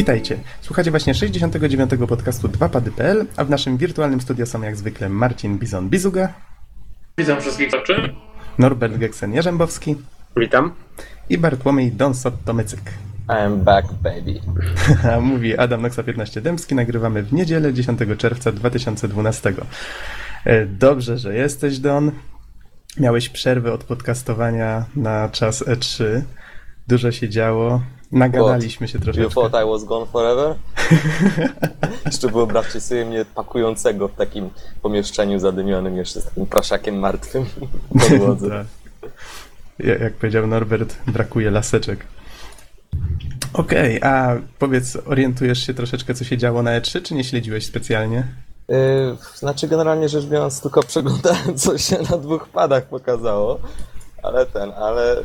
Witajcie. Słuchacie właśnie 69. podcastu 2pady.pl, a w naszym wirtualnym studio są jak zwykle Marcin Bizon-Bizuga, Witam wszystkich oczy. Norbert Geksen-Jarzębowski Witam. i Bartłomiej Donsot-Tomycyk. I'm back, baby. A mówi Adam Noxa 15 Dębski, nagrywamy w niedzielę 10 czerwca 2012. E, Dobrze, że jesteś, Don. Miałeś przerwę od podcastowania na czas E3. Dużo się działo. Nagadaliśmy się You troszeczkę. thought I was gone forever? jeszcze wyobraźcie sobie mnie pakującego w takim pomieszczeniu zadymionym, jeszcze z takim praszakiem martwym podłodze. Tak. Ja- Jak powiedział Norbert, brakuje laseczek. Okej, a powiedz, orientujesz się troszeczkę, co się działo na E3, czy nie śledziłeś specjalnie? Yy, znaczy, generalnie rzecz biorąc, tylko przeglądałem, co się na dwóch padach pokazało. Ale ten, ale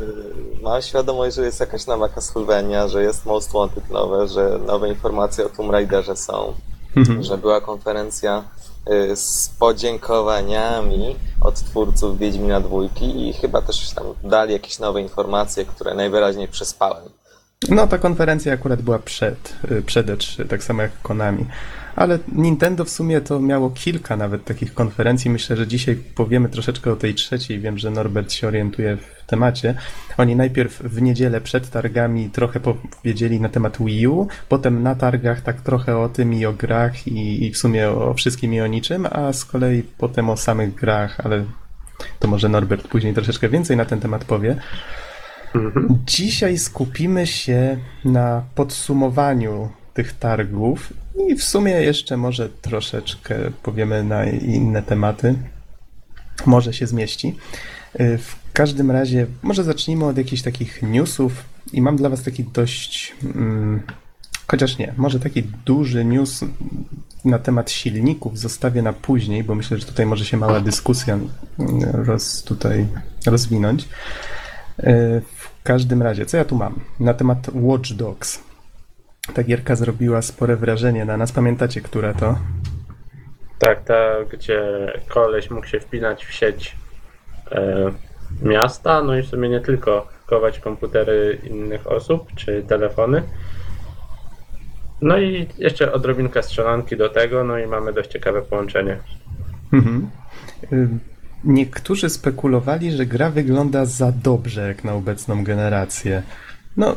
yy, mam świadomość, że jest jakaś nowa Castlevania, że jest Most Wanted nowe, że nowe informacje o Tomb Raiderze są, że była konferencja yy, z podziękowaniami od twórców Wiedźmina dwójki i chyba też tam dali jakieś nowe informacje, które najwyraźniej przespałem. No, ta konferencja akurat była przed, y, przed E3, tak samo jak Konami. Ale Nintendo w sumie to miało kilka nawet takich konferencji. Myślę, że dzisiaj powiemy troszeczkę o tej trzeciej. Wiem, że Norbert się orientuje w temacie. Oni najpierw w niedzielę przed targami trochę powiedzieli na temat Wii U, potem na targach tak trochę o tym i o grach i, i w sumie o wszystkim i o niczym, a z kolei potem o samych grach, ale to może Norbert później troszeczkę więcej na ten temat powie. Dzisiaj skupimy się na podsumowaniu tych targów i w sumie jeszcze może troszeczkę powiemy na inne tematy. Może się zmieści. Y, W każdym razie, może zacznijmy od jakichś takich newsów i mam dla Was taki dość. Mm, chociaż nie, może taki duży news na temat silników zostawię na później, bo myślę, że tutaj może się mała dyskusja mm, roz, tutaj rozwinąć. Y, W każdym razie, co ja tu mam? Na temat Watch Dogs. Ta gierka zrobiła spore wrażenie na nas. Pamiętacie, która to? Tak, ta, gdzie koleś mógł się wpinać w sieć e, miasta, no i w sumie nie tylko kować komputery innych osób czy telefony. No i jeszcze odrobinkę strzelanki do tego, no i mamy dość ciekawe połączenie. Mhm. Y, Niektórzy spekulowali, że gra wygląda za dobrze jak na obecną generację. No,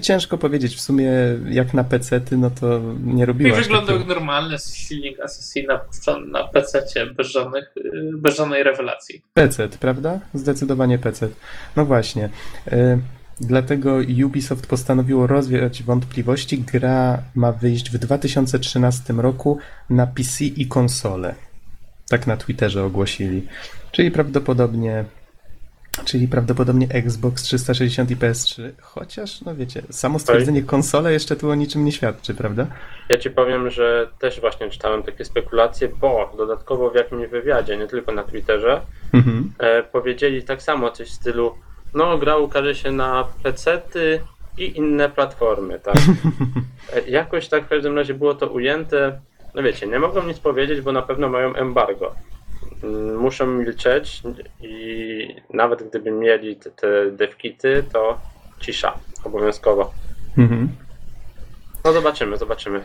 ciężko powiedzieć. W sumie jak na PC-ty, no to nie I robiłaś wyglądał takiego- jak normalny silnik Assassina puszczony na PC bez, żadnych, yy, bez żadnej rewelacji. PC, prawda? Zdecydowanie PC. No właśnie. Y, Dlatego Ubisoft postanowiło rozwiać wątpliwości. Gra ma wyjść w 2013 roku na PC i konsole. Tak na Twitterze ogłosili. Czyli prawdopodobnie czyli prawdopodobnie Xbox 360 i PS3, chociaż, no wiecie, samo stwierdzenie konsole jeszcze tu o niczym nie świadczy, prawda? Ja ci powiem, że też właśnie czytałem takie spekulacje, bo dodatkowo w jakimś wywiadzie, nie tylko na Twitterze, Mhm. e, powiedzieli tak samo coś w stylu, no gra ukaże się na PC-ty i inne platformy, tak? E, Jakoś tak w każdym razie było to ujęte, no wiecie, nie mogą nic powiedzieć, bo na pewno mają embargo. Mm, Muszą milczeć i nawet gdyby mieli te, te devkity, to cisza, obowiązkowo. Mhm. No zobaczymy, zobaczymy.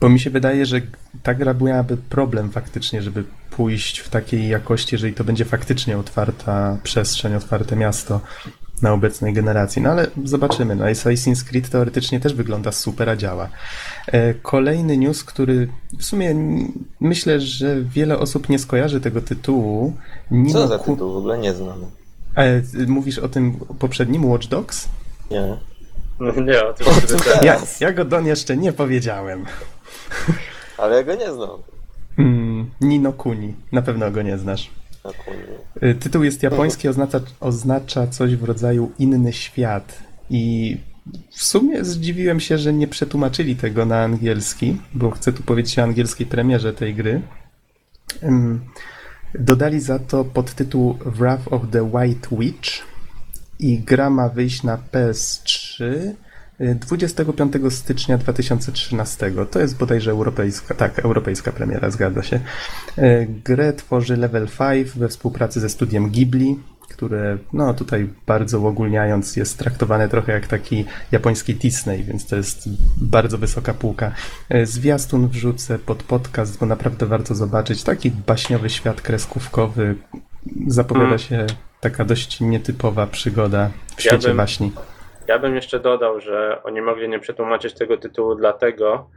Bo mi się wydaje, że ta gra byłaby problem faktycznie, żeby pójść w takiej jakości, jeżeli to będzie faktycznie otwarta przestrzeń, otwarte miasto na obecnej generacji. No ale zobaczymy. No, Assassin's Creed teoretycznie też wygląda super, a działa. E, Kolejny news, który w sumie myślę, że wiele osób nie skojarzy tego tytułu. Nino Co za Ku- tytuł? W ogóle nie znam. E, Mówisz o tym poprzednim Watch Dogs? Nie. Nie, o tym O. Ja, ja go Don jeszcze nie powiedziałem. Ale ja go nie znam. Mm, Nino Kuni. Na pewno go nie znasz. Y, Tytuł jest japoński, oznacza, oznacza coś w rodzaju inny świat. I w sumie zdziwiłem się, że nie przetłumaczyli tego na angielski, bo chcę tu powiedzieć o angielskiej premierze tej gry. Dodali za to podtytuł Wrath of the White Witch i gra ma wyjść na PS3 y, 25 stycznia 2013. To jest bodajże europejska, tak, europejska premiera, zgadza się. Y, Grę tworzy Level 5 we współpracy ze studiem Ghibli, które, no tutaj bardzo uogólniając, jest traktowane trochę jak taki japoński Disney, więc to jest bardzo wysoka półka. E, Zwiastun wrzucę pod podcast, bo naprawdę warto zobaczyć. Taki baśniowy świat kreskówkowy. Zapowiada Mm. się taka dość nietypowa przygoda w Ja świecie bym- baśni. Ja bym jeszcze dodał, że oni mogli nie przetłumaczyć tego tytułu dlatego,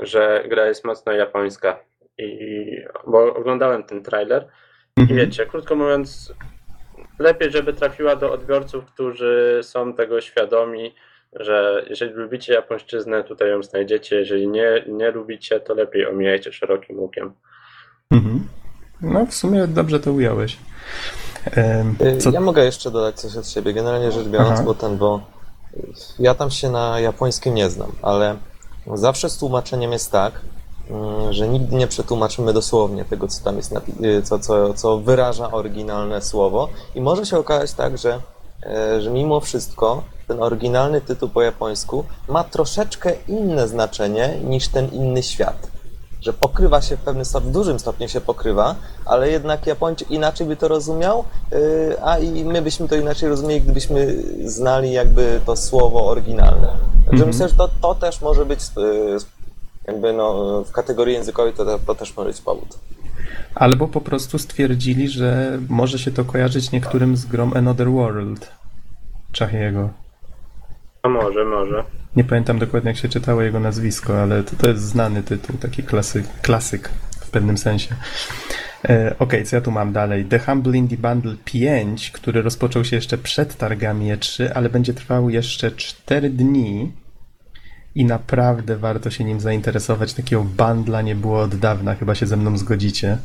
że gra jest mocno japońska. I, bo oglądałem ten trailer i Mhm. wiecie, krótko mówiąc, lepiej, żeby trafiła do odbiorców, którzy są tego świadomi, że jeżeli lubicie japońszczyznę, tutaj ją znajdziecie. Jeżeli nie, nie lubicie, to lepiej omijajcie szerokim łukiem. Mhm. No, w sumie dobrze to ująłeś. Y, Co... Ja mogę jeszcze dodać coś od siebie, generalnie rzecz biorąc, Aha. bo ten, bo ja tam się na japońskim nie znam, ale zawsze z tłumaczeniem jest tak, mm, że nigdy nie przetłumaczymy dosłownie tego, co tam jest, y, co, co, co wyraża oryginalne słowo i może się okazać tak, że, e, że mimo wszystko ten oryginalny tytuł po japońsku ma troszeczkę inne znaczenie niż ten inny świat. Że pokrywa się w pewnym stopniu, w dużym stopniu się pokrywa, ale jednak Japończyk inaczej by to rozumiał, yy, a i my byśmy to inaczej rozumieli, gdybyśmy znali jakby to słowo oryginalne. Także Mhm. myślę, że to, to też może być yy, jakby no, w kategorii językowej to, to też może być powód. Albo po prostu stwierdzili, że może się to kojarzyć niektórym z grą Another World Chahiego. A może, może. Nie pamiętam dokładnie, jak się czytało jego nazwisko, ale to, to jest znany tytuł, taki klasyk, klasyk w pewnym sensie. E, Okej, co ja tu mam dalej? The Humble Indie Bundle 5, który rozpoczął się jeszcze przed targami E3, ale będzie trwał jeszcze 4 dni i naprawdę warto się nim zainteresować. Takiego bundla nie było od dawna, chyba się ze mną zgodzicie.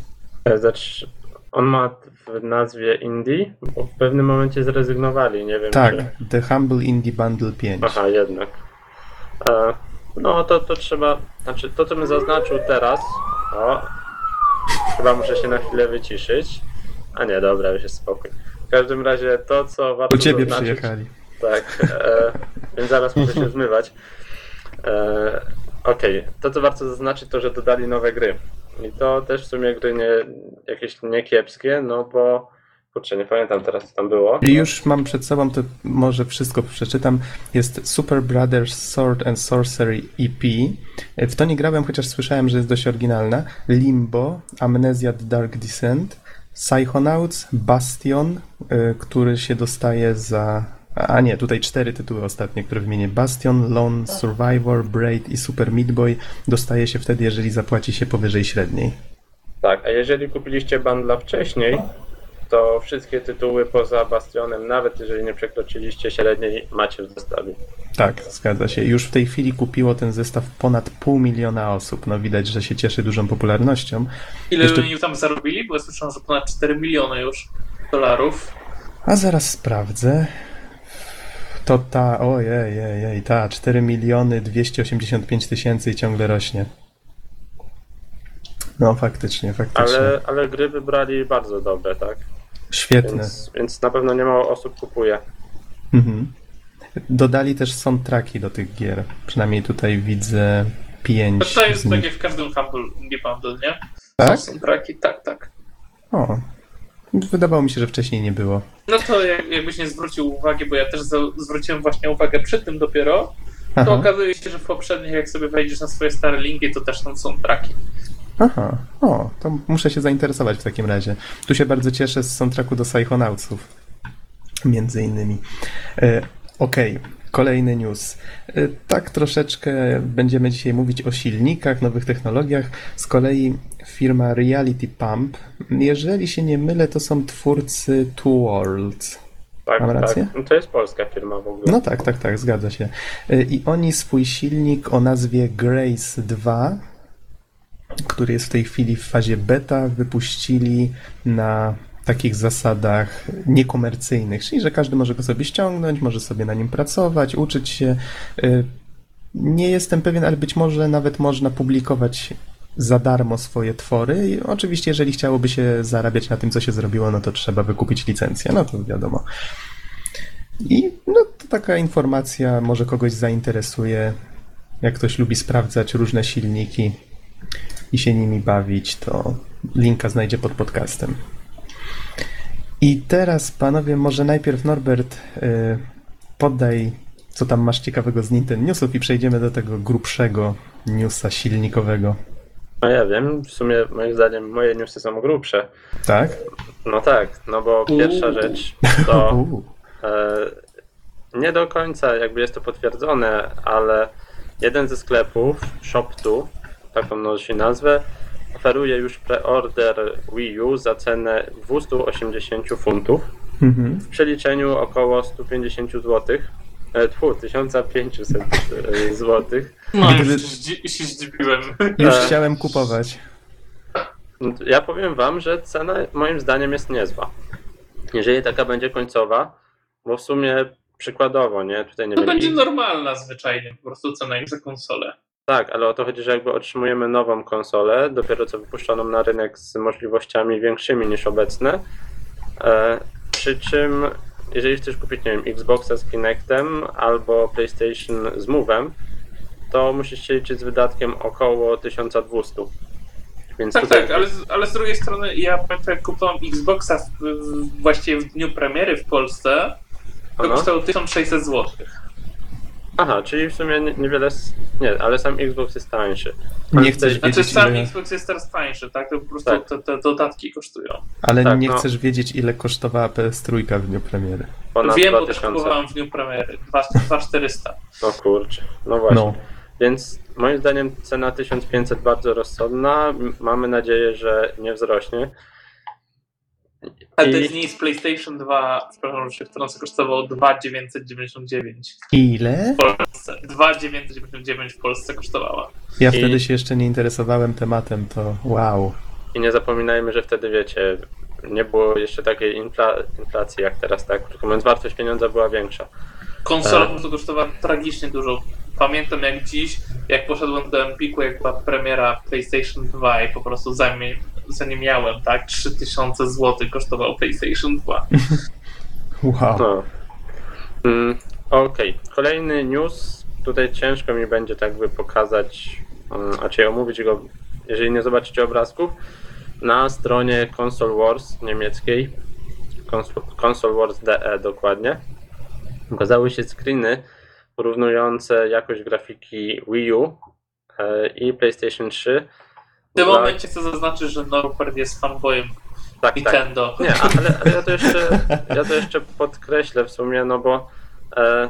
Zacz, on ma w nazwie Indie, bo w pewnym momencie zrezygnowali, nie wiem Tak, czy... The Humble Indie Bundle 5. Aha, jednak. E, no to, to trzeba, znaczy to co bym zaznaczył teraz, o, chyba muszę się na chwilę wyciszyć. A nie, dobra, już jest spokój. W każdym razie to co warto U ciebie zaznaczyć, przyjechali. Tak, e, więc zaraz muszę się zmywać. E, Okej, to co warto zaznaczyć to, że dodali nowe gry. I to też w sumie gry nie, jakieś nie kiepskie, no bo kurczę, nie pamiętam teraz co tam było. I już mam przed sobą, to może wszystko przeczytam. Jest Super Brothers Sword and Sorcery EP. W to nie grałem, chociaż słyszałem, że jest dość oryginalna. Limbo, Amnesia The Dark Descent, Psychonauts, Bastion, y, który się dostaje za... A nie, tutaj cztery tytuły ostatnie, które wymienię. Bastion, Lone Survivor, Braid i Super Meat Boy dostaje się wtedy, jeżeli zapłaci się powyżej średniej. Tak, a jeżeli kupiliście bundla wcześniej, to wszystkie tytuły poza Bastionem, nawet jeżeli nie przekroczyliście średniej, macie w zestawie. Tak, zgadza się. Już w tej chwili kupiło ten zestaw ponad pół miliona osób. No widać, że się cieszy dużą popularnością. Ile Jeszcze- oni tam zarobili? Bo ja słyszałem, że ponad 4 miliony już dolarów. A zaraz sprawdzę. To ta, ojej, jej, jej, ta, 4 miliony 285 tysięcy i ciągle rośnie. No faktycznie, faktycznie. Ale, ale gry wybrali bardzo dobre, tak? Świetne. Więc, więc na pewno nie mało osób kupuje. Mhm. Dodali też soundtracki do tych gier. Przynajmniej tutaj widzę pięć To jest tak jak w każdym Humble Indie Bundle, nie? Tak? Są traki, tak, tak. O. Wydawało mi się, że wcześniej nie było. No to jak, jakbyś nie zwrócił uwagi, bo ja też zwróciłem właśnie uwagę przy tym dopiero, to Aha. okazuje się, że w poprzednich, jak sobie wejdziesz na swoje stare linki, to też tam są traki. Aha, o, to muszę się zainteresować w takim razie. Tu się bardzo cieszę z soundtracku do Psychonautsów. Między innymi. E, Okej, kolejny news. E, tak troszeczkę będziemy dzisiaj mówić o silnikach, nowych technologiach. Z kolei firma Reality Pump, jeżeli się nie mylę, to są twórcy Two Worlds. Tak, Mam rację? tak. No to jest polska firma w ogóle. No tak, tak, tak, zgadza się. Y, I oni swój silnik o nazwie Grace 2, który jest w tej chwili w fazie beta, wypuścili na takich zasadach niekomercyjnych, czyli że każdy może go sobie ściągnąć, może sobie na nim pracować, uczyć się. Y, Nie jestem pewien, ale być może nawet można publikować za darmo swoje twory. I oczywiście, jeżeli chciałoby się zarabiać na tym, co się zrobiło, no to trzeba wykupić licencję. No to wiadomo. I no, to taka informacja może kogoś zainteresuje. Jak ktoś lubi sprawdzać różne silniki i się nimi bawić, to linka znajdzie pod podcastem. I teraz, panowie, może najpierw Norbert y, poddaj, co tam masz ciekawego z Nintendo Newsów i przejdziemy do tego grubszego newsa silnikowego. No ja wiem, w sumie moim zdaniem moje newsy są grubsze. Tak? No tak, no bo pierwsza Uuu. rzecz to e, nie do końca jakby jest to potwierdzone, ale jeden ze sklepów, Shop2, taką nosi nazwę, oferuje już preorder Wii U za cenę 280 funtów. Mhm. w przeliczeniu około 150 zł. E, tfu, 1500 zł. No już się zdziwiłem. Już E. chciałem kupować. Ja powiem wam, że cena moim zdaniem jest niezła. Jeżeli taka będzie końcowa, bo w sumie przykładowo, nie? Tutaj nie To będzie normalna zwyczajnie, po prostu cena jak za konsolę. Tak, ale o to chodzi, że jakby otrzymujemy nową konsolę, dopiero co wypuszczoną na rynek z możliwościami większymi niż obecne. E, przy czym, jeżeli chcesz kupić, nie wiem, Xboxa z Kinectem albo PlayStation z Move'em, to musisz się liczyć z wydatkiem około 1200. Więc Tak, tutaj tak, ale, z- ale z drugiej strony ja pamiętam jak kupowałem Xboxa w, w, właściwie w dniu premiery w Polsce, to Aha. kosztowało 1600 zł. Aha, czyli w sumie nie- niewiele. s- Nie, ale sam Xbox jest tańszy. Nie chcesz Znaczy wiedzieć, sam ile... Xbox jest teraz tańszy, tak? To po prostu Tak. te, te dodatki kosztują. Ale tak, nie no. chcesz wiedzieć, ile kosztowała PS3 w dniu premiery. Ponad Wiem, bo też 2000. kupowałem w dniu premiery. 2 2400. No kurczę, no właśnie. No. Więc moim zdaniem cena 1500 bardzo rozsądna. M- Mamy nadzieję, że nie wzrośnie. Ale to jest nie jest PlayStation 2, przepraszam, że się wtrącę, kosztowało 2,999 Ile? w Polsce. 2,999 w Polsce kosztowała. Ja I- wtedy się jeszcze nie interesowałem tematem, to wow. I nie zapominajmy, że wtedy wiecie, nie było jeszcze takiej infla- inflacji jak teraz, tak? Krótko mówiąc, wartość pieniądza była większa. Konsola po prostu kosztowała tragicznie dużo. Pamiętam jak dziś, jak poszedłem do Empiku, jak była premiera PlayStation 2 i po prostu zanim, zanim miałem, tak, 3000 zł kosztował PlayStation 2. Wow. No. Mm, Okej, kolejny news. Tutaj ciężko mi będzie tak by pokazać, mm, a czy omówić go, jeżeli nie zobaczycie obrazków. Na stronie Console Wars niemieckiej, Console- Console Wars DE dokładnie, ukazały się screeny porównujące jakość grafiki Wii U e, i PlayStation 3. W tym momencie chcę zaznaczyć, że Norbert jest fanboyem tak, tak. Nintendo. Nie, a- ale, ale ja, to jeszcze, ja to jeszcze podkreślę w sumie, no bo e,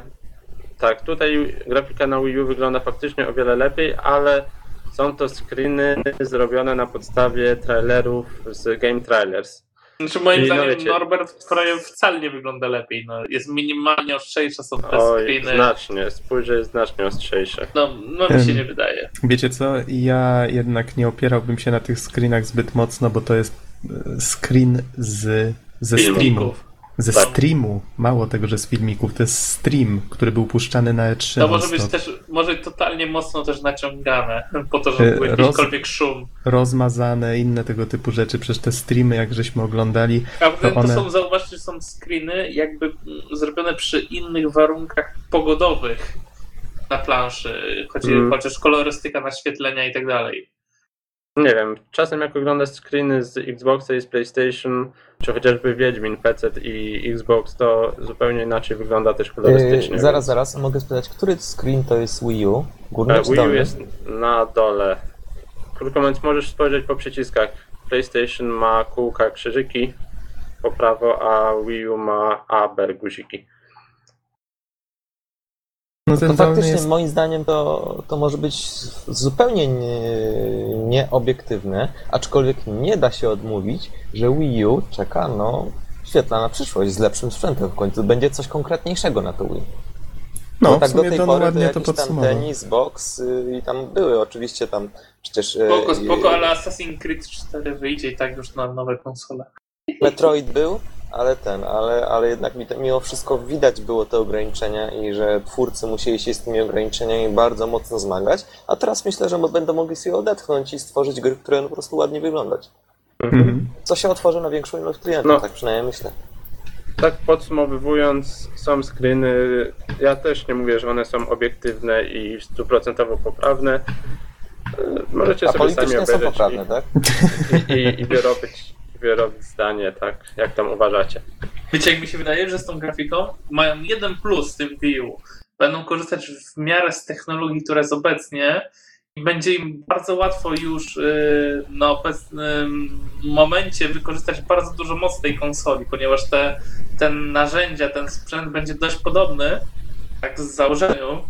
tak, tutaj grafika na Wii U wygląda faktycznie o wiele lepiej, ale są to screeny zrobione na podstawie trailerów z Game Trailers. Znaczy moim I no zdaniem wiecie- Norbert prawie wcale nie wygląda lepiej. No, jest minimalnie ostrzejsze są te Oj, screeny. znacznie, spójrze jest znacznie ostrzejsze. No, no mi się Em. nie wydaje. Wiecie co? Ja jednak nie opierałbym się na tych screenach zbyt mocno, bo to jest e, screen z, ze streamów. Ze Tak. streamu. Mało tego, że z filmików. To jest stream, który był puszczany na E3. To może być też, może totalnie mocno też naciągane, po to, żeby E, był roz- jakikolwiek szum. Rozmazane, inne tego typu rzeczy. Przecież te streamy, jak żeśmy oglądali, A To to one- są, zauważcie, są screeny jakby zrobione przy innych warunkach pogodowych na planszy, choć, Mm. chociaż kolorystyka, naświetlenia i tak dalej. Nie wiem, czasem jak oglądasz screeny z Xboxa i z PlayStation, czy chociażby Wiedźmin, PC i Xbox, to zupełnie inaczej wygląda też kolorystycznie. Yy, zaraz, więc- zaraz, mogę spytać, który screen to jest Wii U? Górny E, Wii U dolny? jest na dole. Krótko mówiąc, możesz spojrzeć po przyciskach. PlayStation ma kółka, krzyżyki po prawo, a Wii U ma A, B, guziki. No dolny faktycznie jest... moim zdaniem to, to może być zupełnie nie- nieobiektywne, aczkolwiek nie da się odmówić, że Wii U czeka no świetlana przyszłość z lepszym sprzętem w końcu. Będzie coś konkretniejszego na to Wii. No, Bo tak do tej pory to ładnie to jakiś tam tenis, box y, i tam były oczywiście tam przecież y, Spoko, spoko, y, ale Assassin's Creed 4 wyjdzie i tak już na nowe konsole. Metroid był, ale ten, ale, ale jednak mi- mimo wszystko widać było te ograniczenia i że twórcy musieli się z tymi ograniczeniami bardzo mocno zmagać, a teraz myślę, że będą mogli sobie odetchnąć i stworzyć gry, które po prostu ładnie wyglądać. Mhm. Co się otworzy na większą ilość klientów, No. tak przynajmniej myślę. Tak podsumowując, są screeny. Ja też nie mówię, że one są obiektywne i stuprocentowo poprawne. E, Możecie A sobie sami politycznie są obejrzeć poprawne, tak? i, i, i wyrobić, zdanie, tak? Jak tam uważacie? Wiecie, jak mi się wydaje, że z tą grafiką mają jeden plus z tym Wii. Będą korzystać w miarę z technologii, która jest obecnie i będzie im bardzo łatwo już yy, na obecnym momencie wykorzystać bardzo dużo mocy tej konsoli, ponieważ te, te narzędzia, ten sprzęt będzie dość podobny, tak z założeniu,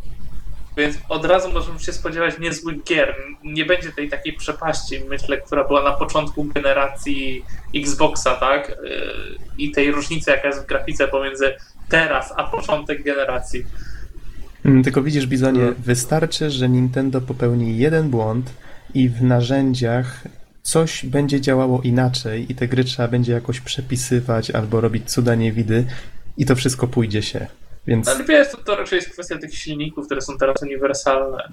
więc od razu możemy się spodziewać niezłych gier. Nie będzie tej takiej przepaści, myślę, która była na początku generacji Xboxa, tak? Yy, I tej różnicy, jaka jest w grafice pomiędzy teraz a początek generacji. Mm, Tylko widzisz, Bizonie, Hmm. wystarczy, że Nintendo popełni jeden błąd i w narzędziach coś będzie działało inaczej i te gry trzeba będzie jakoś przepisywać albo robić cuda niewidy i to wszystko pójdzie się. Więc Ale wiesz, to, to raczej jest kwestia tych silników, które są teraz uniwersalne,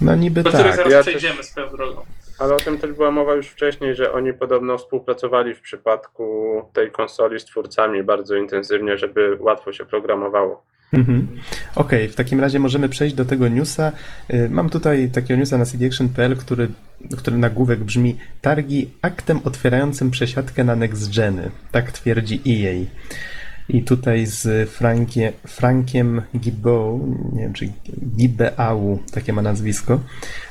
no niby do których tak. zaraz ja przejdziemy swoją drogą. Ale o tym też była mowa już wcześniej, że oni podobno współpracowali w przypadku tej konsoli z twórcami bardzo intensywnie, żeby łatwo się programowało. Mhm. Okej, w takim razie możemy przejść do tego newsa. Y, Mam tutaj takiego newsa na cdaction.pl, który, który nagłówek brzmi Targi aktem otwierającym przesiadkę na next geny. Tak twierdzi EA. I tutaj z Frankie, Frankiem Gibbeau, nie wiem czy Gibbeau, takie ma nazwisko,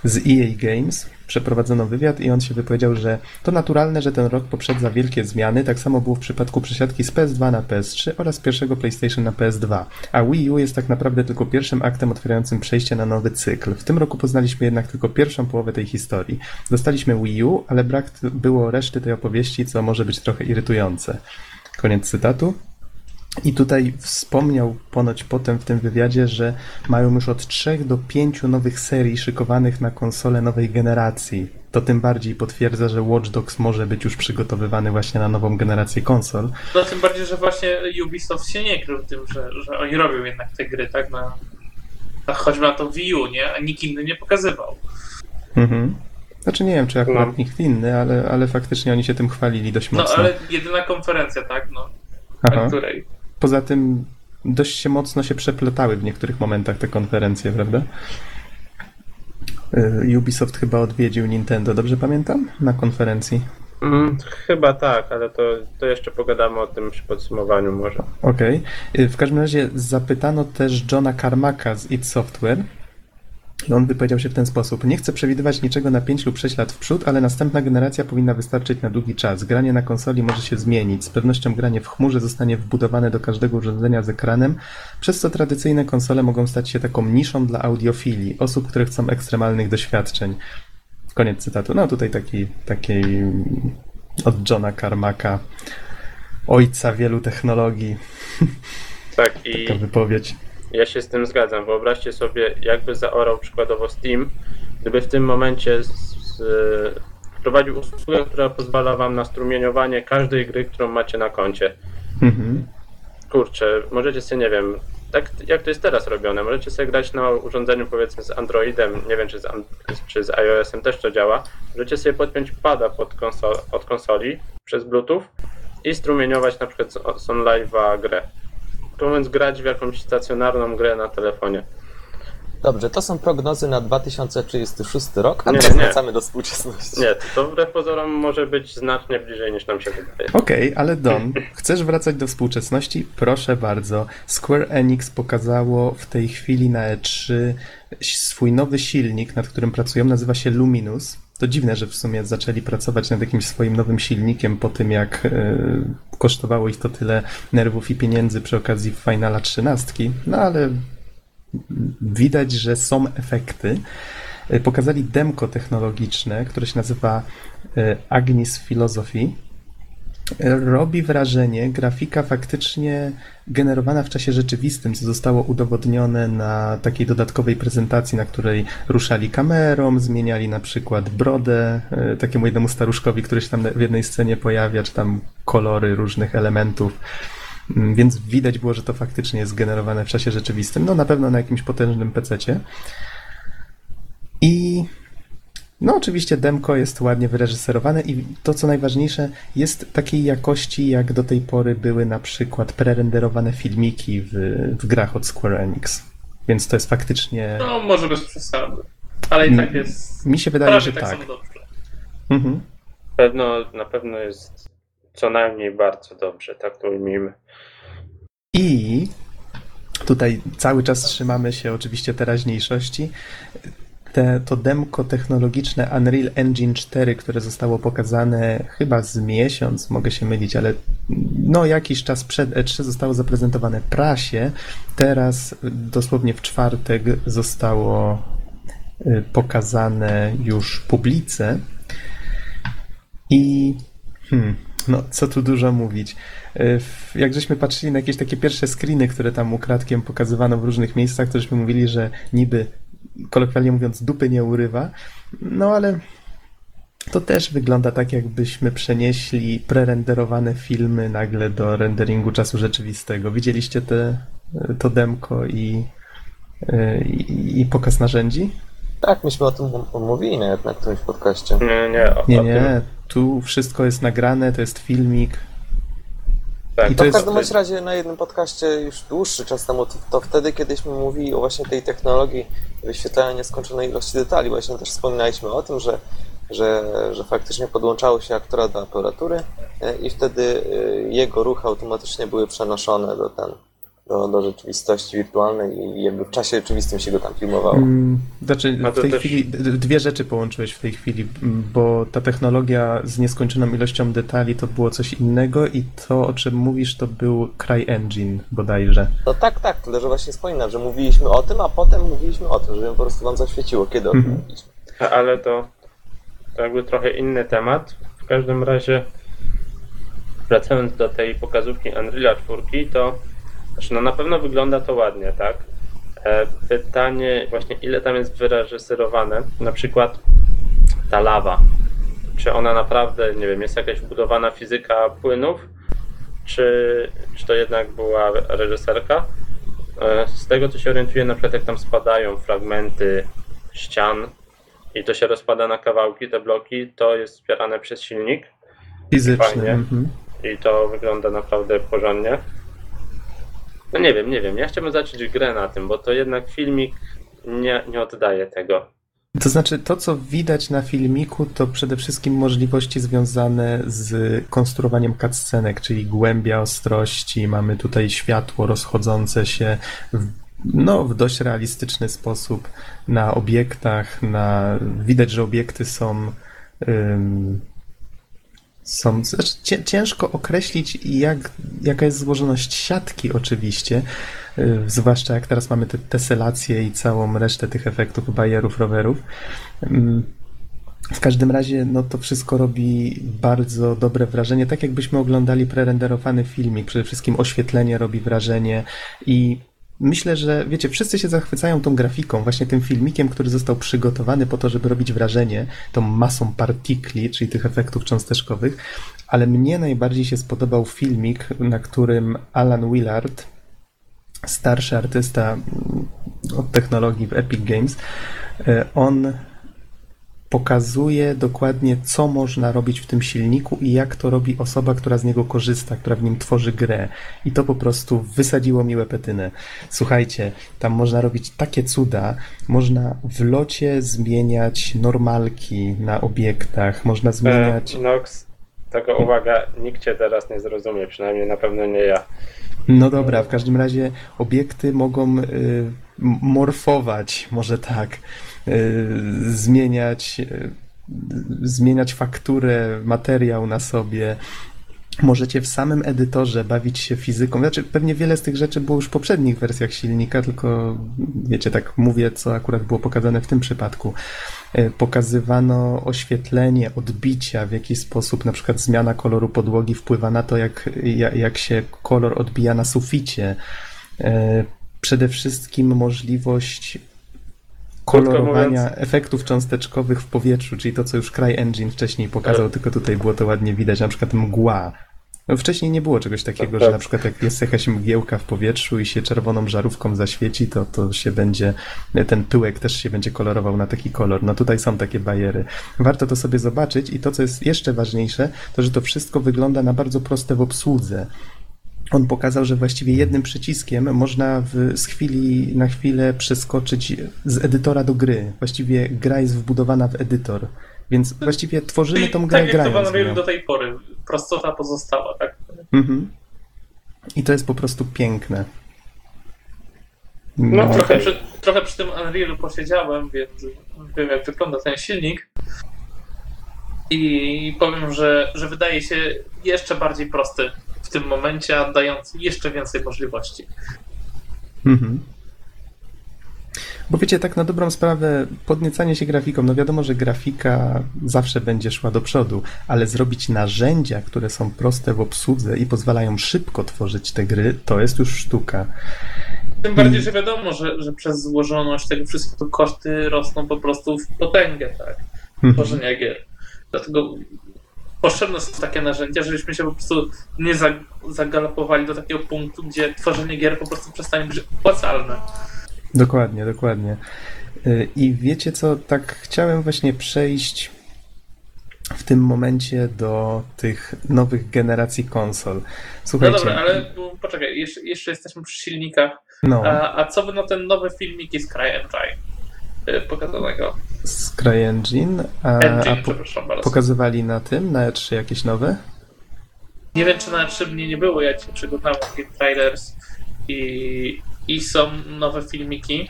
z EA Games przeprowadzono wywiad i on się wypowiedział, że to naturalne, że ten rok poprzedza wielkie zmiany. Tak samo było w przypadku przesiadki z PS2 na PS3 oraz pierwszego PlayStation na PS2. A Wii U jest tak naprawdę tylko pierwszym aktem otwierającym przejście na nowy cykl. W tym roku poznaliśmy jednak tylko pierwszą połowę tej historii. Dostaliśmy Wii U, ale brak było reszty tej opowieści, co może być trochę irytujące. Koniec cytatu. I tutaj wspomniał ponoć potem w tym wywiadzie, że mają już od 3 do 5 nowych serii szykowanych na konsole nowej generacji. To tym bardziej potwierdza, że Watch Dogs może być już przygotowywany właśnie na nową generację konsol. No tym bardziej, że właśnie Ubisoft się nie krył tym, że, że oni robią jednak te gry, tak? Na, na, choćby na to Wii U, nie? A nikt inny nie pokazywał. Mhm. Znaczy nie wiem, czy akurat No. nikt inny, ale, ale faktycznie oni się tym chwalili dość No mocno. ale jedyna konferencja, tak? No, Aha. na której. Poza tym dość się mocno się przepletały w niektórych momentach te konferencje, prawda? Y, Ubisoft chyba odwiedził Nintendo, dobrze pamiętam? Na konferencji. Mm, chyba tak, ale to, to jeszcze pogadamy o tym przy podsumowaniu może. Okej. Y, W każdym razie zapytano też Johna Carmacka z id Software. I on wypowiedział się w ten sposób. Nie chcę przewidywać niczego na 5 lub 6 lat w przód, ale następna generacja powinna wystarczyć na długi czas. Granie na konsoli może się zmienić. Z pewnością granie w chmurze zostanie wbudowane do każdego urządzenia z ekranem, przez co tradycyjne konsole mogą stać się taką niszą dla audiofilii, osób, które chcą ekstremalnych doświadczeń. Koniec cytatu. No tutaj taki, takiej od Johna Carmacka, ojca wielu technologii. Tak, i Taka wypowiedź. Ja się z tym zgadzam. Wyobraźcie sobie, jakby zaorał przykładowo Steam, gdyby w tym momencie z, z, wprowadził usługę, która pozwala wam na strumieniowanie każdej gry, którą macie na koncie. Mhm. Kurczę, możecie sobie, nie wiem, tak jak to jest teraz robione, możecie sobie grać na urządzeniu powiedzmy z Androidem, nie wiem czy z, czy z iOS-em też to działa, możecie sobie podpiąć pada pod konso- od konsoli przez Bluetooth i strumieniować na przykład z, z OnLive'a grę. To mówiąc grać w jakąś stacjonarną grę na telefonie. Dobrze, to są prognozy na 2036 rok, a Nie, teraz nie. wracamy do współczesności. Nie, to wbrew pozorom może być znacznie bliżej niż nam się wydaje. Okej, ale Don, chcesz wracać do współczesności? Proszę bardzo. Square Enix pokazało w tej chwili na E3 swój nowy silnik, nad którym pracują, nazywa się Luminous. To dziwne, że w sumie zaczęli pracować nad jakimś swoim nowym silnikiem po tym, jak e, kosztowało ich to tyle nerwów i pieniędzy przy okazji Finala 13. No ale widać, że są efekty. E, Pokazali demko technologiczne, które się nazywa e, Agnis Philosophy. Robi wrażenie grafika faktycznie generowana w czasie rzeczywistym, co zostało udowodnione na takiej dodatkowej prezentacji, na której ruszali kamerą, zmieniali na przykład brodę e, takiemu jednemu staruszkowi, który się tam w jednej scenie pojawia, czy tam kolory różnych elementów. Mm, Więc widać było, że to faktycznie jest generowane w czasie rzeczywistym. No na pewno na jakimś potężnym pececie. I no oczywiście demko jest ładnie wyreżyserowane i to co najważniejsze jest takiej jakości jak do tej pory były na przykład prerenderowane filmiki w, w grach od Square Enix. Więc to jest faktycznie... No, może bez przesady. Ale i tak jest. Mi się wydaje, że tak tak. Mhm. pewno, na pewno jest co najmniej bardzo dobrze, tak to ujmijmy. I tutaj cały czas trzymamy się oczywiście teraźniejszości. Te, to demko technologiczne Unreal Engine 4, które zostało pokazane chyba z miesiąc, mogę się mylić, ale no jakiś czas przed E3 zostało zaprezentowane prasie. Teraz dosłownie w czwartek zostało y, pokazane już publice. I hmm, no co tu dużo mówić. Y, Jak żeśmy patrzyli na jakieś takie pierwsze screeny, które tam ukradkiem pokazywano w różnych miejscach, to żeśmy mówili, że niby, kolokwialnie mówiąc, dupy nie urywa. No ale to też wygląda tak, jakbyśmy przenieśli prerenderowane filmy nagle do renderingu czasu rzeczywistego. Widzieliście te, to demko i, i, i pokaz narzędzi? Tak, myśmy o tym mówili nawet na którymś podcaście. Nie, nie, o, Nie, nie. Tu wszystko jest nagrane, to jest filmik. Tak, I to To w jest- każdym bądź razie na jednym podcaście już dłuższy czas temu, to, to wtedy kiedyśmy mówili o właśnie tej technologii wyświetlania nieskończonej ilości detali. Właśnie też wspominaliśmy o tym, że, że, że faktycznie podłączało się aktora do aparatury e, i wtedy e, jego ruchy automatycznie były przenoszone do, ten, do, do rzeczywistości wirtualnej i jakby w czasie rzeczywistym się go tam filmowało. Mm, Znaczy, A w tej też- chwili dwie rzeczy połączyłeś w tej chwili, bo ta technologia z nieskończoną ilością detali to było coś innego i to, o czym mówisz, to był CryEngine bodajże. No tak, tak, tyle że właśnie wspominam, że mówiliśmy o tym, a potem mówiliśmy o tym, żeby po prostu wam zaświeciło, kiedy o tym Mhm. mówiliśmy. ale to, to jakby trochę inny temat. W każdym razie, wracając do tej pokazówki Unreal 4, to znaczy no na pewno wygląda to ładnie, tak? E, pytanie właśnie, ile tam jest wyreżyserowane? Na przykład ta lawa. Czy ona naprawdę, nie wiem, jest jakaś wbudowana fizyka płynów? Czy, czy to jednak była reżyserka? E, Z tego co się orientuję, na przykład jak tam spadają fragmenty ścian i to się rozpada na kawałki, te bloki, to jest wspierane przez silnik Fizyczny. Fajnie. Mhm. i to wygląda naprawdę porządnie. No nie wiem, nie wiem. Ja chciałbym zacząć grę na tym, bo to jednak filmik nie, nie oddaje tego. To znaczy, to co widać na filmiku, to przede wszystkim możliwości związane z konstruowaniem cutscenek, czyli głębia ostrości, mamy tutaj światło rozchodzące się w, no, w dość realistyczny sposób na obiektach, na, widać, że obiekty są są, znaczy cię- ciężko określić, jak, jaka jest złożoność siatki, oczywiście. Yy, Zwłaszcza jak teraz mamy te teselacje i całą resztę tych efektów bajerów, rowerów. Ym, W każdym razie, no to wszystko robi bardzo dobre wrażenie, tak jakbyśmy oglądali prerenderowany filmik. Przede wszystkim oświetlenie robi wrażenie i myślę, że wiecie, wszyscy się zachwycają tą grafiką, właśnie tym filmikiem, który został przygotowany po to, żeby robić wrażenie, tą masą partikli, czyli tych efektów cząsteczkowych, ale mnie najbardziej się spodobał filmik, na którym Alan Willard, starszy artysta od technologii w Epic Games, e, on pokazuje dokładnie, co można robić w tym silniku i jak to robi osoba, która z niego korzysta, która w nim tworzy grę. I to po prostu wysadziło miłe petynę. Słuchajcie, tam można robić takie cuda, można w locie zmieniać normalki na obiektach, można zmieniać... E, Nox, taka uwaga, nikt cię teraz nie zrozumie, przynajmniej na pewno nie ja. No dobra, w każdym razie obiekty mogą y, morfować, może tak, zmieniać, y, zmieniać fakturę, materiał na sobie. Możecie w samym edytorze bawić się fizyką. Znaczy, pewnie wiele z tych rzeczy było już w poprzednich wersjach silnika, tylko wiecie, tak mówię, co akurat było pokazane w tym przypadku. E, Pokazywano oświetlenie, odbicia, w jaki sposób na przykład zmiana koloru podłogi wpływa na to, jak, jak, się kolor odbija na suficie. Przede wszystkim możliwość kolorowania mówiąc- efektów cząsteczkowych w powietrzu, czyli to, co już CryEngine wcześniej pokazał, Ale- tylko tutaj było to ładnie widać, na przykład mgła. No wcześniej nie było czegoś takiego, Tak, że tak. na przykład jak jest jakaś mgiełka w powietrzu i się czerwoną żarówką zaświeci, to, to się będzie, ten pyłek też się będzie kolorował na taki kolor. No tutaj są takie bajery. Warto to sobie zobaczyć i to, co jest jeszcze ważniejsze, to, że to wszystko wygląda na bardzo proste w obsłudze. On pokazał, że właściwie jednym przyciskiem można w, z chwili na chwilę przeskoczyć z edytora do gry. Właściwie gra jest wbudowana w edytor. Więc właściwie tworzymy tą grę tak jak to grając w Unreal nią. do tej pory. Prostota pozostała, tak? Mhm. I to jest po prostu piękne. No, Mm, Trochę przy, trochę przy tym Unrealu posiedziałem, więc wiem jak wygląda ten silnik. I powiem, że, że wydaje się jeszcze bardziej prosty w tym momencie, a dający jeszcze więcej możliwości. Mhm. Bo wiecie, tak na dobrą sprawę, podniecanie się grafiką, no wiadomo, że grafika zawsze będzie szła do przodu, ale zrobić narzędzia, które są proste w obsłudze i pozwalają szybko tworzyć te gry, to jest już sztuka. Tym bardziej, że wiadomo, że, że przez złożoność tego wszystkiego koszty rosną po prostu w potęgę, tak? Mhm. Tworzenia gier. Dlatego potrzebne są takie narzędzia, żebyśmy się po prostu nie za- zagalopowali do takiego punktu, gdzie tworzenie gier po prostu przestanie być opłacalne. Dokładnie, dokładnie. Y, I wiecie co, tak chciałem właśnie przejść w tym momencie do tych nowych generacji konsol. No Słuchajcie, dobra, ale no, poczekaj, jeszcze, jeszcze jesteśmy przy silnikach. no, A, a co by na ten nowy filmiki z CryEngine y, pokazanego? Z CryEngine, a, a po, pokazywali na tym, na E3 jakieś nowe? Nie wiem, czy na 3 mnie nie było, ja ci przeglądałem takie trailers i, i są nowe filmiki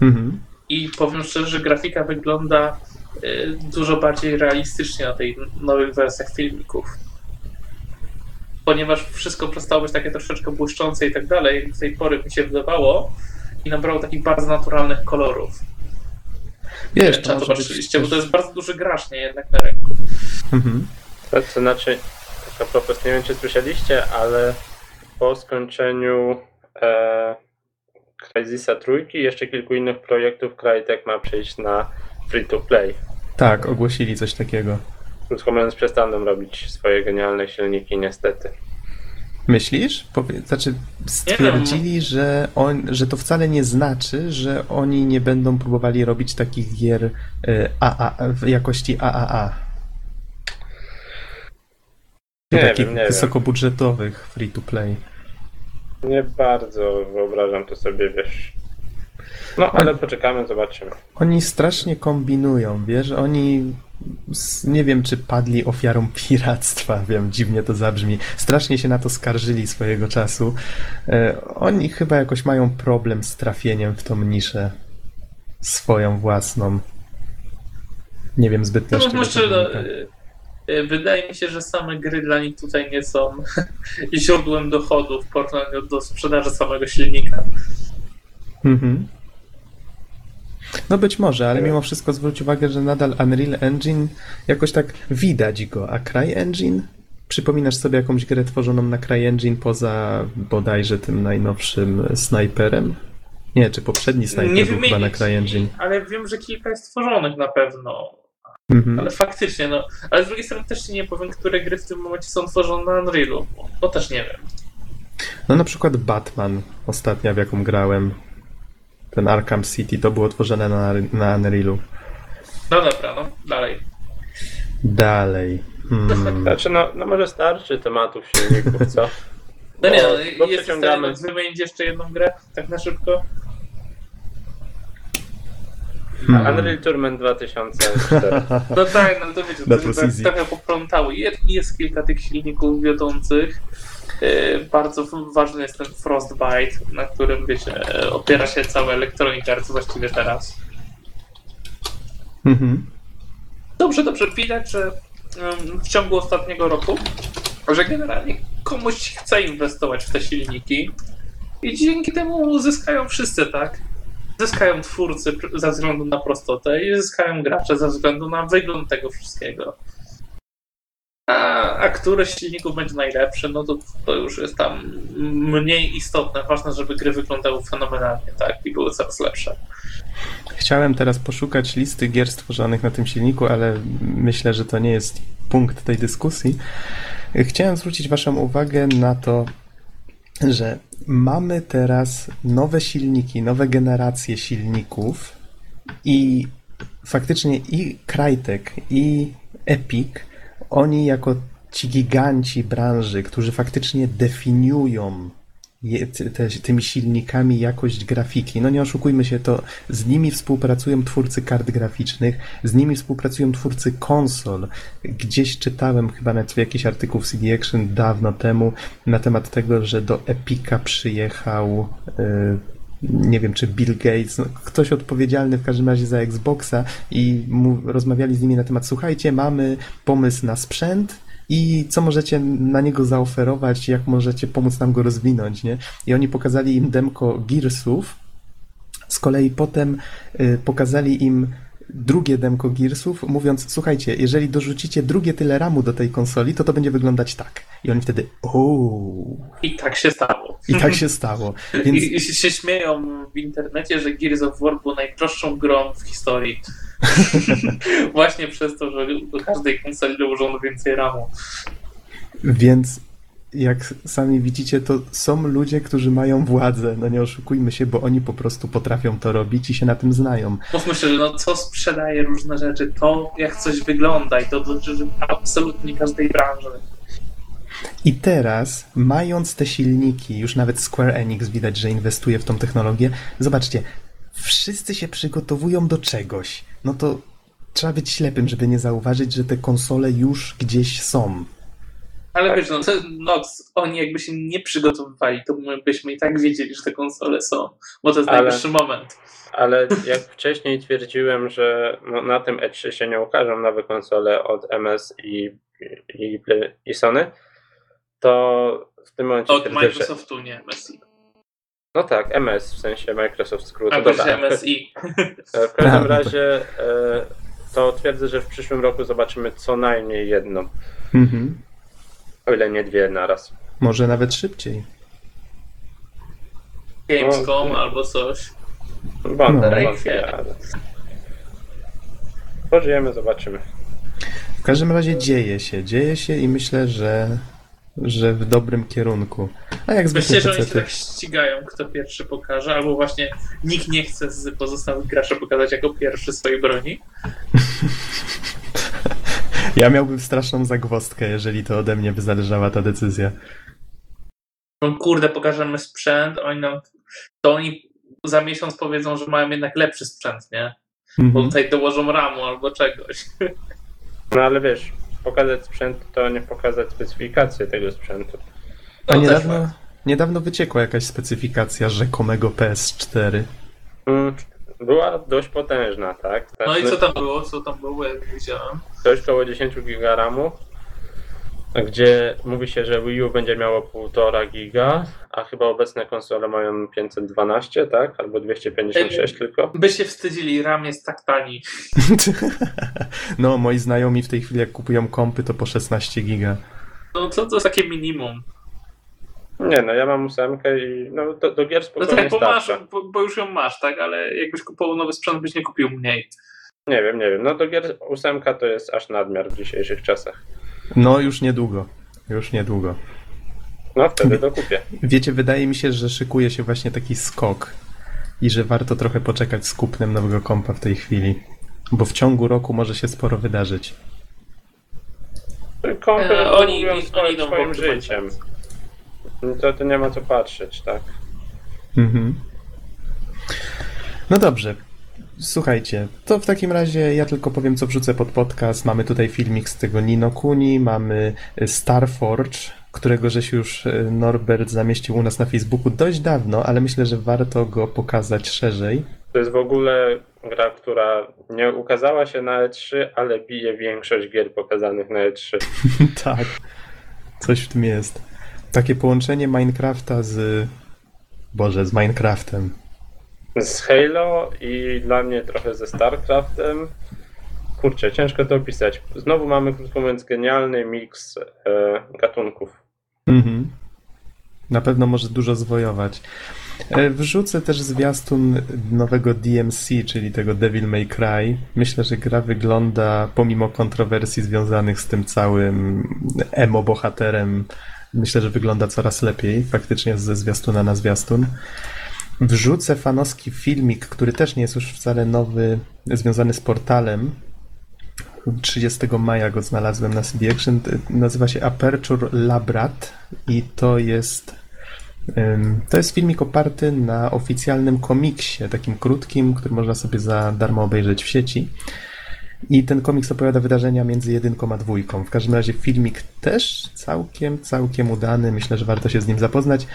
Mhm. i powiem szczerze, że grafika wygląda y, dużo bardziej realistycznie na tej nowych wersjach filmików. Ponieważ wszystko przestało być takie troszeczkę błyszczące i tak dalej, jak do tej pory mi się wydawało i nabrało takich bardzo naturalnych kolorów. Wiesz, to może być patrzyliście, bo to jest bardzo duży gracz, nie jednak na ręku. Mhm. To, to znaczy, tak a propos, nie wiem czy słyszeliście, ale po skończeniu e, Crysisa trójki i jeszcze kilku innych projektów Crytek ma przejść na free to play. Tak, ogłosili coś takiego. Krótko mówiąc, przestaną robić swoje genialne silniki, niestety. Myślisz? Powie, znaczy, stwierdzili, że, on, że to wcale nie znaczy, że oni nie będą próbowali robić takich gier y, AA, w jakości AAA. Nie takich wiem, nie wysokobudżetowych free to play. Nie bardzo wyobrażam to sobie, wiesz. No, ale poczekamy, zobaczymy. Oni strasznie kombinują, wiesz, oni nie wiem, czy padli ofiarą piractwa, wiem, dziwnie to zabrzmi. Strasznie się na to skarżyli swojego czasu. E, oni chyba jakoś mają problem z trafieniem w tą niszę swoją własną. Nie wiem zbytnio, z No, to no, y, y, wydaje mi się, że same gry dla nich tutaj nie są źródłem dochodu w porównaniu do sprzedaży samego silnika. Mhm. No być może, ale mimo wszystko zwróć uwagę, że nadal Unreal Engine jakoś tak widać go, a CryEngine? Przypominasz sobie jakąś grę tworzoną na CryEngine poza bodajże tym najnowszym snajperem? Nie, czy poprzedni snajper był chyba na CryEngine. ale wiem, że kilka jest tworzonych na pewno. Mhm. Ale faktycznie, no. Ale z drugiej strony też ci nie powiem, które gry w tym momencie są tworzone na Unrealu, bo, bo też nie wiem. No na przykład Batman, ostatnia w jaką grałem, ten Arkham City, to było tworzone na, na Unrealu. No dobra, no, dalej. Dalej. Hmm. Znaczy, no, no może starczy tematów silników, co? No nie, Bo- no, jest przeciągamy. wymienić jeszcze jedną grę, tak na szybko? Hmm. Unreal Tournament 2004. No tak, no to wiecie, to tak trochę poplątały. Jest, jest kilka tych silników wiodących. Yy, Bardzo ważny jest ten Frostbite, na którym wiecie, opiera się cała Electronic Arts właściwie teraz. Mhm. Dobrze, dobrze widać, że w ciągu ostatniego roku, że generalnie komuś chce inwestować w te silniki i dzięki temu zyskają wszyscy, tak? Zyskają twórcy ze względu na prostotę i zyskają gracze ze względu na wygląd tego wszystkiego. A, a który z silników będzie najlepszy, no to, to już jest tam mniej istotne. Ważne, żeby gry wyglądały fenomenalnie, tak? I były coraz lepsze. Chciałem teraz poszukać listy gier stworzonych na tym silniku, ale myślę, że to nie jest punkt tej dyskusji. Chciałem zwrócić Waszą uwagę na to, że mamy teraz nowe silniki, nowe generacje silników i faktycznie i Crytek, i Epic, oni jako ci giganci branży, którzy faktycznie definiują je, te, tymi silnikami jakość grafiki. No nie oszukujmy się, to z nimi współpracują twórcy kart graficznych, z nimi współpracują twórcy konsol. Gdzieś czytałem chyba nawet jakiś artykuł w CD Action dawno temu na temat tego, że do Epica przyjechał y, nie wiem, czy Bill Gates, no, ktoś odpowiedzialny w każdym razie za Xboxa i mu, rozmawiali z nimi na temat, słuchajcie, mamy pomysł na sprzęt, i co możecie na niego zaoferować, jak możecie pomóc nam go rozwinąć, nie? I oni pokazali im demko Gearsów, z kolei potem y, pokazali im drugie demko Gearsów, mówiąc, słuchajcie, jeżeli dorzucicie drugie tyle ramu do tej konsoli, to to będzie wyglądać tak. I oni wtedy, ooo. I tak się stało. I tak się stało. Więc... I, I się śmieją w internecie, że Gears of War był najdroższą grą w historii. Właśnie przez to, że do każdej konsoli dołożono więcej ramu. Więc jak sami widzicie, to są ludzie, którzy mają władzę. No nie oszukujmy się, bo oni po prostu potrafią to robić i się na tym znają. Mówmy się, że no, co sprzedaje różne rzeczy, to jak coś wygląda i to dotyczy absolutnie każdej branży. I teraz, mając te silniki, już nawet Square Enix widać, że inwestuje w tą technologię. Zobaczcie, wszyscy się przygotowują do czegoś. No to trzeba być ślepym, żeby nie zauważyć, że te konsole już gdzieś są. Ale tak. wiesz, no, no, oni jakby się nie przygotowywali, to my byśmy i tak wiedzieli, że te konsole są, bo to jest ale, najwyższy moment. Ale jak wcześniej twierdziłem, że no, na tym E3 się nie ukażą nowe konsole od MS i, i, i Sony, to w tym momencie... Od Microsoftu, że... nie MSI. No tak, MS, w sensie Microsoft skrót. A to MSI. W każdym razie e, to twierdzę, że w przyszłym roku zobaczymy co najmniej jedną. Mhm. O ile nie dwie naraz. Może nawet szybciej. Gamescom no, albo coś. Wątpię, no. wątpię, ale... Pożyjemy, zobaczymy. W każdym razie dzieje się, dzieje się i myślę, że że w dobrym kierunku. A jak zwykle Myślę, że oni się tak ścigają, kto pierwszy pokaże, albo właśnie nikt nie chce z pozostałych graczy pokazać jako pierwszy swojej broni. ja miałbym straszną zagwozdkę, jeżeli to ode mnie by zależała ta decyzja. No kurde, pokażemy sprzęt, oni nam, to oni za miesiąc powiedzą, że mają jednak lepszy sprzęt, nie? Bo tutaj dołożą ramu albo czegoś. No ale wiesz, pokazać sprzęt, to nie pokazać specyfikację tego sprzętu. A niedawno, niedawno wyciekła jakaś specyfikacja rzekomego PS4. Mm, była dość potężna, tak? no i co tam było? Co tam było, jak widziałem? Coś koło 10 giga RAMu, gdzie mówi się, że Wii U będzie miało 1,5 giga, a chyba obecne konsole mają 512, tak? Albo 256 Ej, tylko. By się wstydzili, RAM jest tak tani. no, moi znajomi w tej chwili jak kupują kompy, to po 16 giga. No to, to jest takie minimum. Nie no, ja mam ósemkę i no, do, do gier spokojnie no tak, bo, masz, bo, bo, już ją masz, tak? Ale jakbyś kupował nowy sprzęt, byś nie kupił mniej. Nie wiem, nie wiem. No do gier ósemka to jest aż nadmiar w dzisiejszych czasach. No już niedługo. Już niedługo. No wtedy to kupię. Wiecie, wydaje mi się, że szykuje się właśnie taki skok i że warto trochę poczekać z kupnem nowego kompa w tej chwili. Bo w ciągu roku może się sporo wydarzyć. Kompy e, oni, oni, swoim, swoim życiem. To, to nie ma co patrzeć, tak? Mhm. No dobrze. Słuchajcie, to w takim razie ja tylko powiem, co wrzucę pod podcast. Mamy tutaj filmik z tego Nino Kuni, mamy Starforge, którego żeś już e, Norbert zamieścił u nas na Facebooku dość dawno, ale myślę, że warto go pokazać szerzej. To jest w ogóle gra, która nie ukazała się na E3, ale bije większość gier pokazanych na E3. tak, coś w tym jest. Takie połączenie Minecrafta z... Boże, z Minecraftem z Halo i dla mnie trochę ze StarCraftem. Kurczę, ciężko to opisać. Znowu mamy, krótko mówiąc, genialny miks e, gatunków. Mhm. Na pewno może dużo zwojować. E, wrzucę też zwiastun nowego DMC, czyli tego Devil May Cry. Myślę, że gra wygląda, pomimo kontrowersji związanych z tym całym emo bohaterem, myślę, że wygląda coraz lepiej faktycznie ze zwiastuna na zwiastun. Wrzucę fanowski filmik, który też nie jest już wcale nowy, związany z portalem. 30 maja go znalazłem na CD Action. Nazywa się Aperture Labrat i to jest To jest filmik oparty na oficjalnym komiksie, takim krótkim, który można sobie za darmo obejrzeć w sieci. I ten komiks opowiada wydarzenia między jedynką a dwójką. W każdym razie filmik też całkiem, całkiem udany. Myślę, że warto się z nim zapoznać.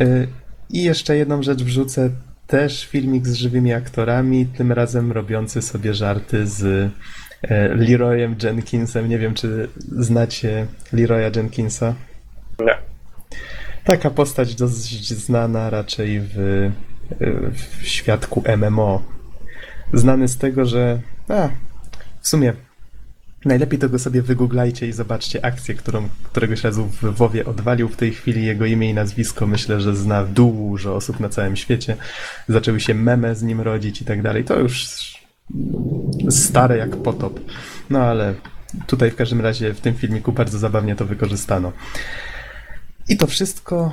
Yy, I jeszcze jedną rzecz wrzucę. Też filmik z żywymi aktorami, tym razem robiący sobie żarty z e, Leroyem Jenkinsem. Nie wiem, czy znacie Leroya Jenkinsa. Nie. Taka postać dosyć znana raczej w, w świadku MMO. Znany z tego, że. A, w sumie. Najlepiej to go sobie wygooglajcie i zobaczcie akcję, którą któregoś razu w WoWie odwalił w tej chwili. Jego imię i nazwisko myślę, że zna dużo osób na całym świecie. Zaczęły się meme z nim rodzić i tak dalej. To już stare jak potop. No ale tutaj w każdym razie w tym filmiku bardzo zabawnie to wykorzystano. I to wszystko.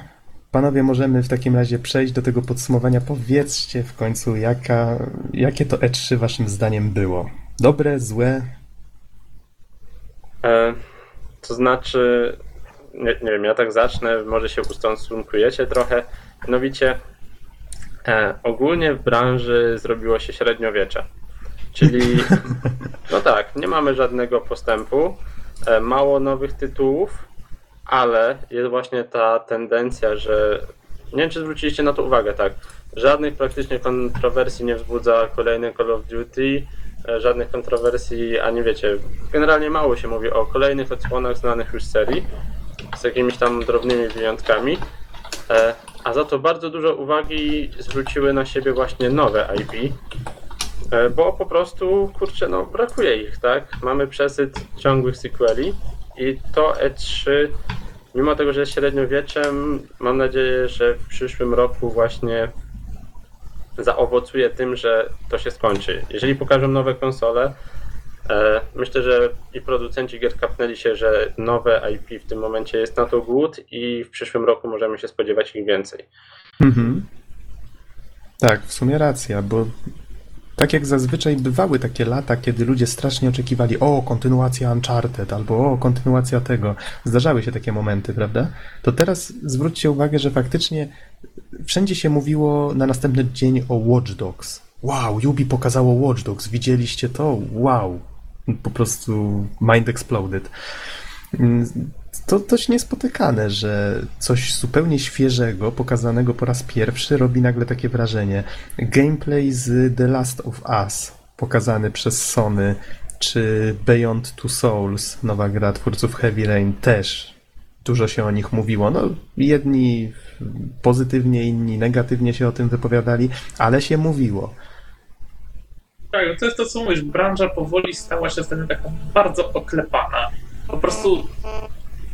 Panowie, możemy w takim razie przejść do tego podsumowania. Powiedzcie w końcu, jaka, jakie to E3 waszym zdaniem było? Dobre, złe? E, to znaczy, nie, nie wiem, ja tak zacznę, może się ustosunkujecie trochę. Mianowicie, e, ogólnie w branży zrobiło się średniowiecze. Czyli, no tak, nie mamy żadnego postępu, e, mało nowych tytułów, ale jest właśnie ta tendencja, że nie wiem, czy zwróciliście na to uwagę, tak. Żadnych praktycznie kontrowersji nie wzbudza kolejny Call of Duty, żadnych kontrowersji, ani wiecie, generalnie mało się mówi o kolejnych odsłonach znanych już serii, z jakimiś tam drobnymi wyjątkami, e, a za to bardzo dużo uwagi zwróciły na siebie właśnie nowe IP, e, bo po prostu, kurczę, no brakuje ich, tak? Mamy przesyt ciągłych sequeli i to E3 mimo tego, że jest średniowieczem, mam nadzieję, że w przyszłym roku właśnie zaowocuje tym, że to się skończy. Jeżeli pokażą nowe konsole, e, myślę, że i producenci gier kapnęli się, że nowe IP w tym momencie jest na to głód i w przyszłym roku możemy się spodziewać ich więcej. Mhm. Tak, w sumie racja, bo tak jak zazwyczaj bywały takie lata, kiedy ludzie strasznie oczekiwali, o, kontynuacja Uncharted, albo o, kontynuacja tego. Zdarzały się takie momenty, prawda? To teraz zwróćcie uwagę, że faktycznie wszędzie się mówiło na następny dzień o Watch Dogs. Wow, Yubi pokazało Watch Dogs, widzieliście to? Wow. Po prostu mind exploded. To dość niespotykane, że coś zupełnie świeżego, pokazanego po raz pierwszy, robi nagle takie wrażenie. Gameplay z The Last of Us, pokazany przez Sony, czy Beyond Two Souls, nowa gra twórców Heavy Rain, też dużo się o nich mówiło. No, jedni pozytywnie, inni negatywnie się o tym wypowiadali, ale się mówiło. Tak, to jest to, co mówisz. Branża powoli stała się ostatnio taką bardzo oklepana. Po prostu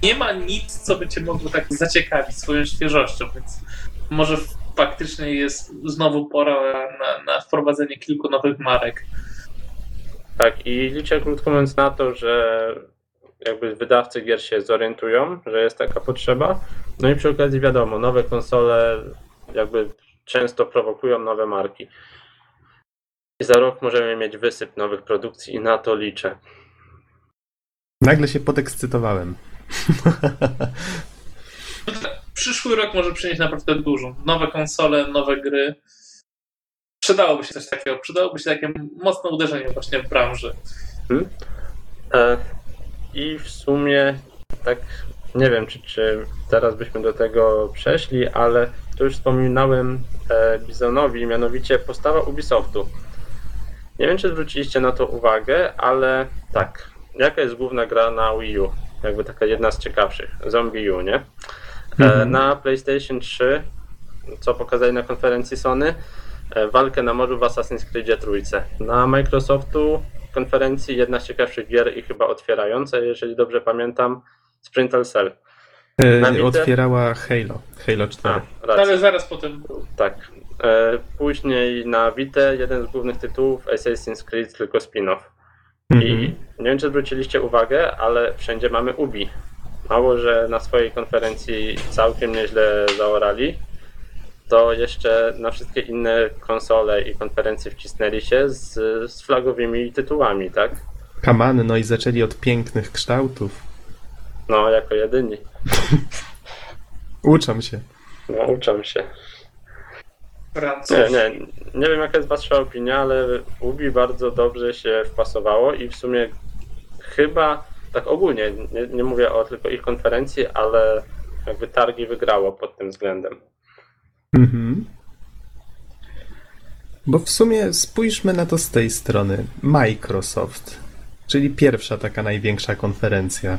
nie ma nic, co by cię mogło tak zaciekawić swoją świeżością, więc może faktycznie jest znowu pora na, na wprowadzenie kilku nowych marek. Tak, i liczę krótko mówiąc na to, że jakby wydawcy gier się zorientują, że jest taka potrzeba. No i przy okazji wiadomo, nowe konsole jakby często prowokują nowe marki. I za rok możemy mieć wysyp nowych produkcji i na to liczę. Nagle się podekscytowałem. Przyszły rok może przynieść naprawdę dużo. Nowe konsole, nowe gry. Przydałoby się coś takiego. Przydałoby się takie mocne uderzenie właśnie w branży. Hmm? E, I w sumie tak nie wiem, czy, czy teraz byśmy do tego przeszli, ale to już wspominałem e, Bizonowi, mianowicie postawa Ubisoftu. Nie wiem, czy zwróciliście na to uwagę, ale tak, jaka jest główna gra na Wii U? Jakby taka jedna z ciekawszych. Zombie U, nie? E, Mhm. Na PlayStation 3, co pokazali na konferencji Sony, e, walkę na morzu w Assassin's Creed trójce. Na Microsoftu konferencji jedna z ciekawszych gier i chyba otwierająca, jeżeli dobrze pamiętam, Sprintel Cell. Vita? Otwierała Halo, Halo 4. A. Ale zaraz potem Tak. Później na Vita jeden z głównych tytułów Assassin's Creed, tylko spin-off. I Mhm. nie wiem, czy zwróciliście uwagę, ale wszędzie mamy Ubi. Mało, że na swojej konferencji całkiem nieźle zaorali, to jeszcze na wszystkie inne konsole i konferencje wcisnęli się z, z flagowymi tytułami, tak? Kamany, no i zaczęli od pięknych kształtów. No, jako jedyni. Uczą się. No, uczą się. Nie, nie, nie wiem jaka jest wasza opinia, ale Ubi bardzo dobrze się wpasowało i w sumie chyba, tak ogólnie, nie, nie mówię o tylko ich konferencji, ale jakby targi wygrało pod tym względem. Mhm. Bo w sumie spójrzmy na to z tej strony. Microsoft, czyli pierwsza taka największa konferencja.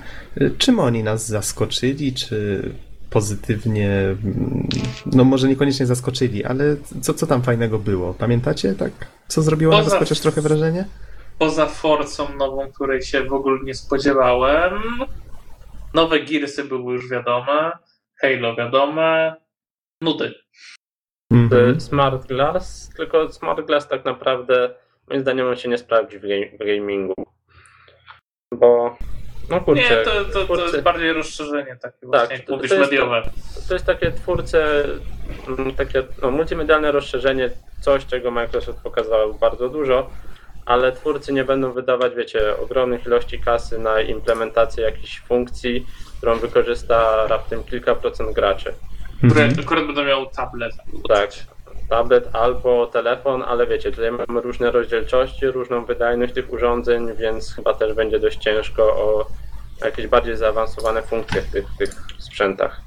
Czym oni nas zaskoczyli, czy pozytywnie, mm, no może niekoniecznie zaskoczyli, ale co, co tam fajnego było? Pamiętacie tak? Co zrobiło na was Poza- chociaż trochę wrażenie? Poza Forcą nową, której się w ogóle nie spodziewałem. Nowe Gearsy były już wiadome. Halo wiadome. Nudy. Mhm. Y, Smart Glass, tylko Smart Glass tak naprawdę moim zdaniem on się nie sprawdzi w, ga- w gamingu. Bo, no kurczę, Nie, to, to, to twórcy- jest bardziej rozszerzenie takie właśnie, jak to- to jest- mediowe. To jest takie twórce, mm, takie no, multimedialne rozszerzenie, coś czego Microsoft pokazał bardzo dużo, ale twórcy nie będą wydawać, wiecie, ogromnych ilości kasy na implementację jakichś funkcji, którą wykorzysta raptem kilka procent graczy. Które Mhm. akurat będą miał tablet. Tak, tablet albo telefon, ale wiecie, tutaj mamy różne rozdzielczości, różną wydajność tych urządzeń, więc chyba też będzie dość ciężko o jakieś bardziej zaawansowane funkcje w tych, tych sprzętach.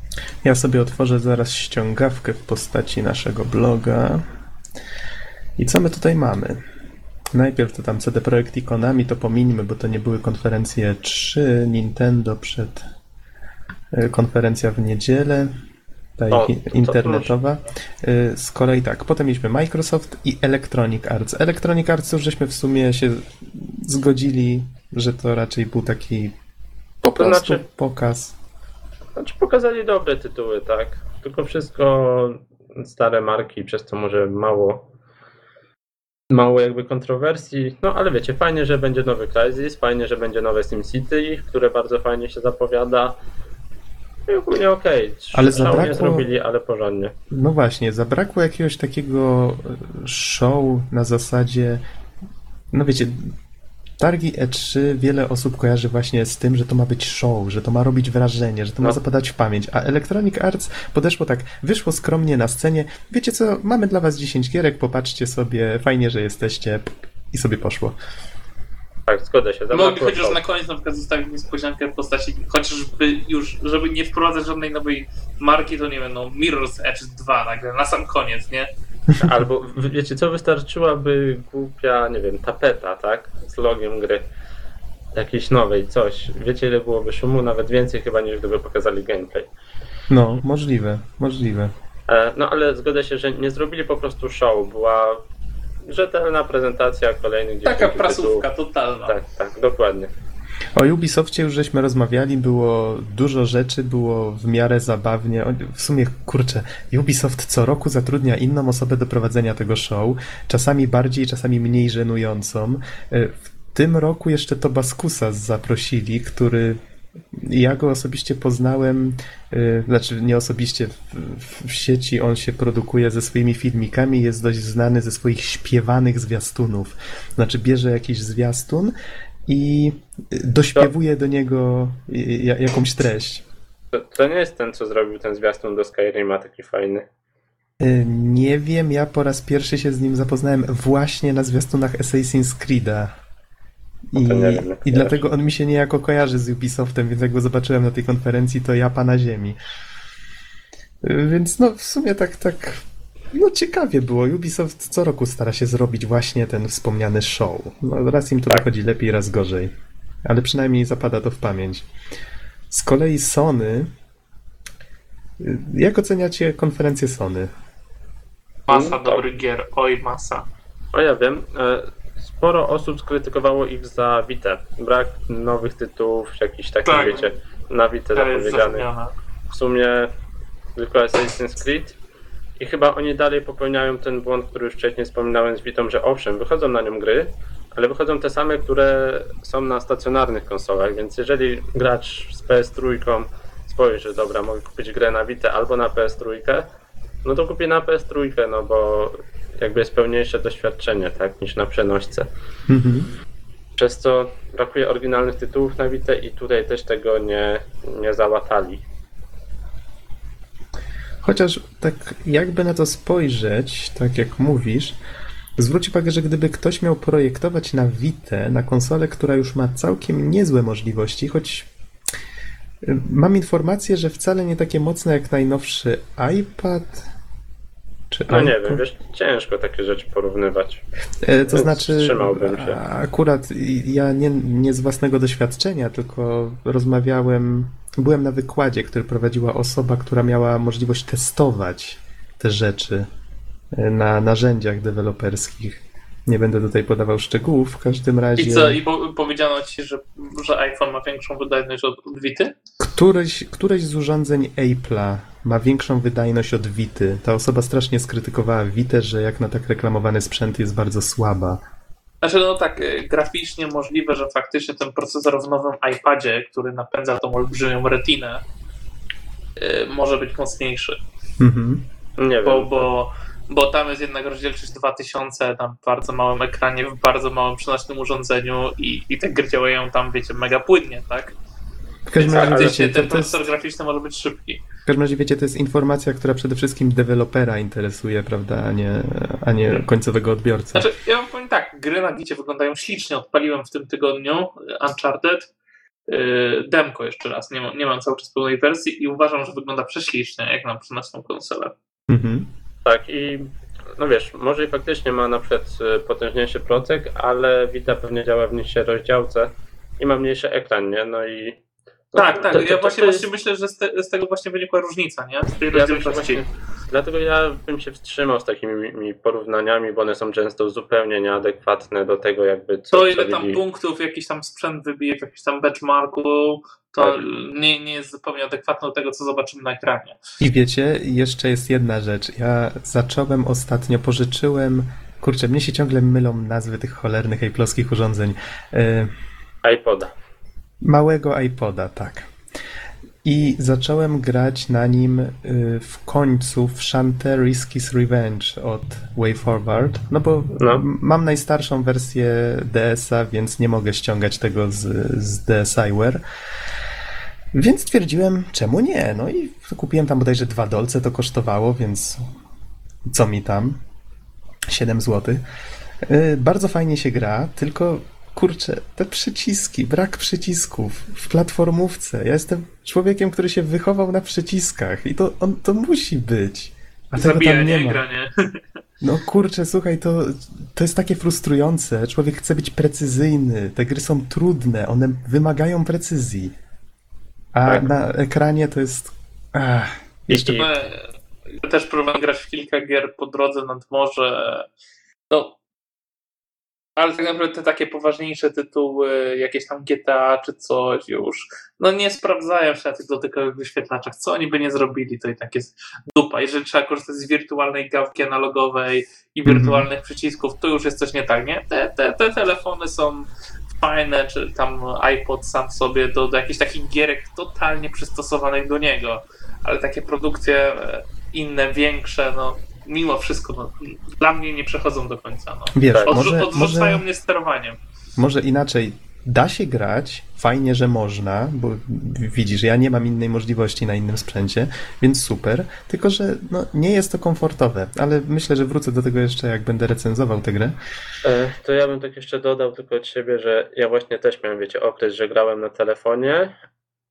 Ja sobie otworzę zaraz ściągawkę w postaci naszego bloga. I co my tutaj mamy? Najpierw to tam CD Projekt i Konami, to pomińmy, bo to nie były konferencje 3, Nintendo przed y, konferencja w niedzielę, ta O, ich to- internetowa. Y, Z kolei tak, potem mieliśmy Microsoft i Electronic Arts. Electronic Arts już żeśmy w sumie się zgodzili, że to raczej był taki po To prostu znaczy- pokaz. Znaczy pokazali dobre tytuły, tak? Tylko wszystko stare marki, przez co może mało mało jakby kontrowersji. No ale wiecie, fajnie, że będzie nowy Crysis, fajnie, że będzie nowe SimCity, które bardzo fajnie się zapowiada. I ogólnie okej. Ale Szału nie zabrakło- zrobili, ale porządnie. No właśnie, zabrakło jakiegoś takiego e, show na zasadzie. No wiecie, targi E3 wiele osób kojarzy właśnie z tym, że to ma być show, że to ma robić wrażenie, że to ma No. zapadać w pamięć. A Electronic Arts podeszło tak, wyszło skromnie na scenie. Wiecie co, mamy dla was 10 gierek, popatrzcie sobie, fajnie, że jesteście. I sobie poszło. Tak, zgodzę się. Mogli zabrakło chociaż na koniec na przykład zostawić niespodziankę w postaci, chociażby już, żeby nie wprowadzać żadnej nowej marki, to nie wiem, no Mirror's Edge 2 nagle, na sam koniec, nie? Albo wiecie co, wystarczyłaby głupia, nie wiem, tapeta, tak? Z logiem gry. Jakiejś nowej, coś. Wiecie ile byłoby szumu? Nawet więcej chyba niż gdyby pokazali gameplay. No, możliwe, możliwe. E, No ale zgodzę się, że nie zrobili po prostu show. Była rzetelna prezentacja kolejnych Taka 10 prasówka tytułów. totalna. Tak, tak, dokładnie. O Ubisoftie już żeśmy rozmawiali, było dużo rzeczy, było w miarę zabawnie. W sumie, kurczę, Ubisoft co roku zatrudnia inną osobę do prowadzenia tego show, czasami bardziej, czasami mniej żenującą. E, W tym roku jeszcze Tobaskusa zaprosili, który ja go osobiście poznałem, y, znaczy nie osobiście, w, sieci on się produkuje ze swoimi filmikami, jest dość znany ze swoich śpiewanych zwiastunów. Znaczy bierze jakiś zwiastun i y, dośpiewuje do niego y, ja- jakąś treść. To, to nie jest ten, co zrobił ten zwiastun do Skyrima, taki fajny. Y, Nie wiem, ja po raz pierwszy się z nim zapoznałem właśnie na zwiastunach Assassin's Creed'a. I, I dlatego on mi się niejako kojarzy z Ubisoftem, więc jak go zobaczyłem na tej konferencji, to ja pana ziemi. Y, Więc no w sumie tak, tak, no ciekawie było. Ubisoft co roku stara się zrobić właśnie ten wspomniany show. No, raz im to Tak. wychodzi lepiej, raz gorzej. Ale przynajmniej zapada to w pamięć. Z kolei Sony. y, Jak oceniacie konferencję Sony? Masa Mm, dobrych gier, oj masa. O ja wiem, e, sporo osób skrytykowało ich za Vita. Brak nowych tytułów, jakichś takich, Tak. wiecie, na jest zapowiedzianych. w sumie tylko Assassin's Creed i chyba oni dalej popełniają ten błąd, który już wcześniej wspominałem z Vitą, że owszem, wychodzą na nią gry, ale wychodzą te same, które są na stacjonarnych konsolach, więc jeżeli gracz z PS3 spojrzy, że dobra, mogę kupić grę na Vita albo na PS3, no to kupię na PS3, no bo jakby jest pełniejsze doświadczenie, tak, niż na przenośce. Mhm. Przez co brakuje oryginalnych tytułów na Vita i tutaj też tego nie, nie załatali. Chociaż tak jakby na to spojrzeć, tak jak mówisz, zwróć uwagę, że gdyby ktoś miał projektować na Vita, na konsolę, która już ma całkiem niezłe możliwości, choć y, mam informację, że wcale nie takie mocne jak najnowszy iPad. Czy No nie wiem, wiesz, ciężko takie rzeczy porównywać. E, To Więc znaczy, akurat ja nie, nie z własnego doświadczenia, tylko rozmawiałem, byłem na wykładzie, który prowadziła osoba, która miała możliwość testować te rzeczy e, na narzędziach deweloperskich. Nie będę tutaj podawał szczegółów, w każdym razie. I co, i po, powiedziano ci, że, że iPhone ma większą wydajność od, od Vity? Któreś, któreś z urządzeń Apple'a ma większą wydajność od Vity. Ta osoba strasznie skrytykowała Vitę, że jak na tak reklamowany sprzęt jest bardzo słaba. Znaczy, no tak, y, graficznie możliwe, że faktycznie ten procesor w nowym iPadzie, który napędza tą olbrzymią retinę, y, może być mocniejszy. Mhm. Nie wiem. Bo, bo, bo tam jest jednak rozdzielczość 2000 na bardzo małym ekranie, w bardzo małym przenośnym urządzeniu i, i te gry działają tam, wiecie, mega płynnie, tak? W każdym razie, wiecie, ten to jest, procesor graficzny może być szybki. w każdym razie, wiecie, to jest informacja, która przede wszystkim dewelopera interesuje, prawda, a nie, a nie końcowego odbiorcę. Znaczy, ja wam powiem tak, gry na Gicie wyglądają ślicznie. Odpaliłem w tym tygodniu Uncharted, y, demko jeszcze raz, nie mam, nie mam cały czas pełnej wersji i uważam, że wygląda prześlicznie, jak na przenośną konsolę. Mhm. Tak i no wiesz, może i faktycznie ma na przykład y, potężniejszy procek, ale Vita pewnie działa w niższej rozdziałce i ma mniejszy ekran, nie? No i... No, tak, tak, to- ja to- to właśnie, jest- właśnie myślę, że z, te, z tego właśnie wynikła różnica, nie? Z tej Ja rozdzielczości. właśnie, dlatego ja bym się wstrzymał z takimi mi- porównaniami, bo one są często zupełnie nieadekwatne do tego, jakby co To ile co tam widzi. punktów jakiś tam sprzęt wybije w jakimś tam benchmarku, to Tak. nie, nie jest zupełnie adekwatne do tego, co zobaczymy na ekranie. I wiecie, jeszcze jest jedna rzecz. Ja zacząłem ostatnio, pożyczyłem. Kurczę, mnie się ciągle mylą nazwy tych cholernych Apple'owskich urządzeń. E, iPoda. małego iPoda, tak. I zacząłem grać na nim y, w końcu w Shantae Risky's Revenge od WayForward, no bo No. mam najstarszą wersję DS-a, więc nie mogę ściągać tego z, z DSiWare. Więc stwierdziłem, czemu nie? No i kupiłem tam bodajże dwa dolce, to kosztowało, więc co mi tam? 7 zł. Y, Bardzo fajnie się gra, tylko kurczę, te przyciski, brak przycisków w platformówce. Ja jestem człowiekiem, który się wychował na przyciskach i to, on, to musi być. A tego tam nie Zabijanie, ma. No kurczę, słuchaj, to, to jest takie frustrujące. Człowiek chce być precyzyjny. Te gry są trudne, one wymagają precyzji. A Tak. na ekranie to jest. Ach, jeszcze Ja też próbowałem grać w kilka gier po drodze nad morze. No, ale tak naprawdę te takie poważniejsze tytuły, jakieś tam GTA czy coś już, no nie sprawdzają się na tych dotykowych wyświetlaczach. Co oni by nie zrobili, to i tak jest dupa. Jeżeli trzeba korzystać z wirtualnej gałki analogowej i Mhm. wirtualnych przycisków, to już jest coś nie tak, nie? Te, te, te telefony są fajne, czy tam iPod sam sobie do, do jakichś takich gierek totalnie przystosowanych do niego, ale takie produkcje e, inne, większe, no mimo wszystko, no, dla mnie nie przechodzą do końca. No. wiesz. Odrzu- może, odrzucają może, mnie sterowaniem. może inaczej. Da się grać, fajnie, że można, bo widzisz, ja nie mam innej możliwości na innym sprzęcie, więc super, tylko że no, nie jest to komfortowe, ale myślę, że wrócę do tego jeszcze, jak będę recenzował tę grę. E, To ja bym tak jeszcze dodał tylko od siebie, że ja właśnie też miałem, wiecie, okres, że grałem na telefonie,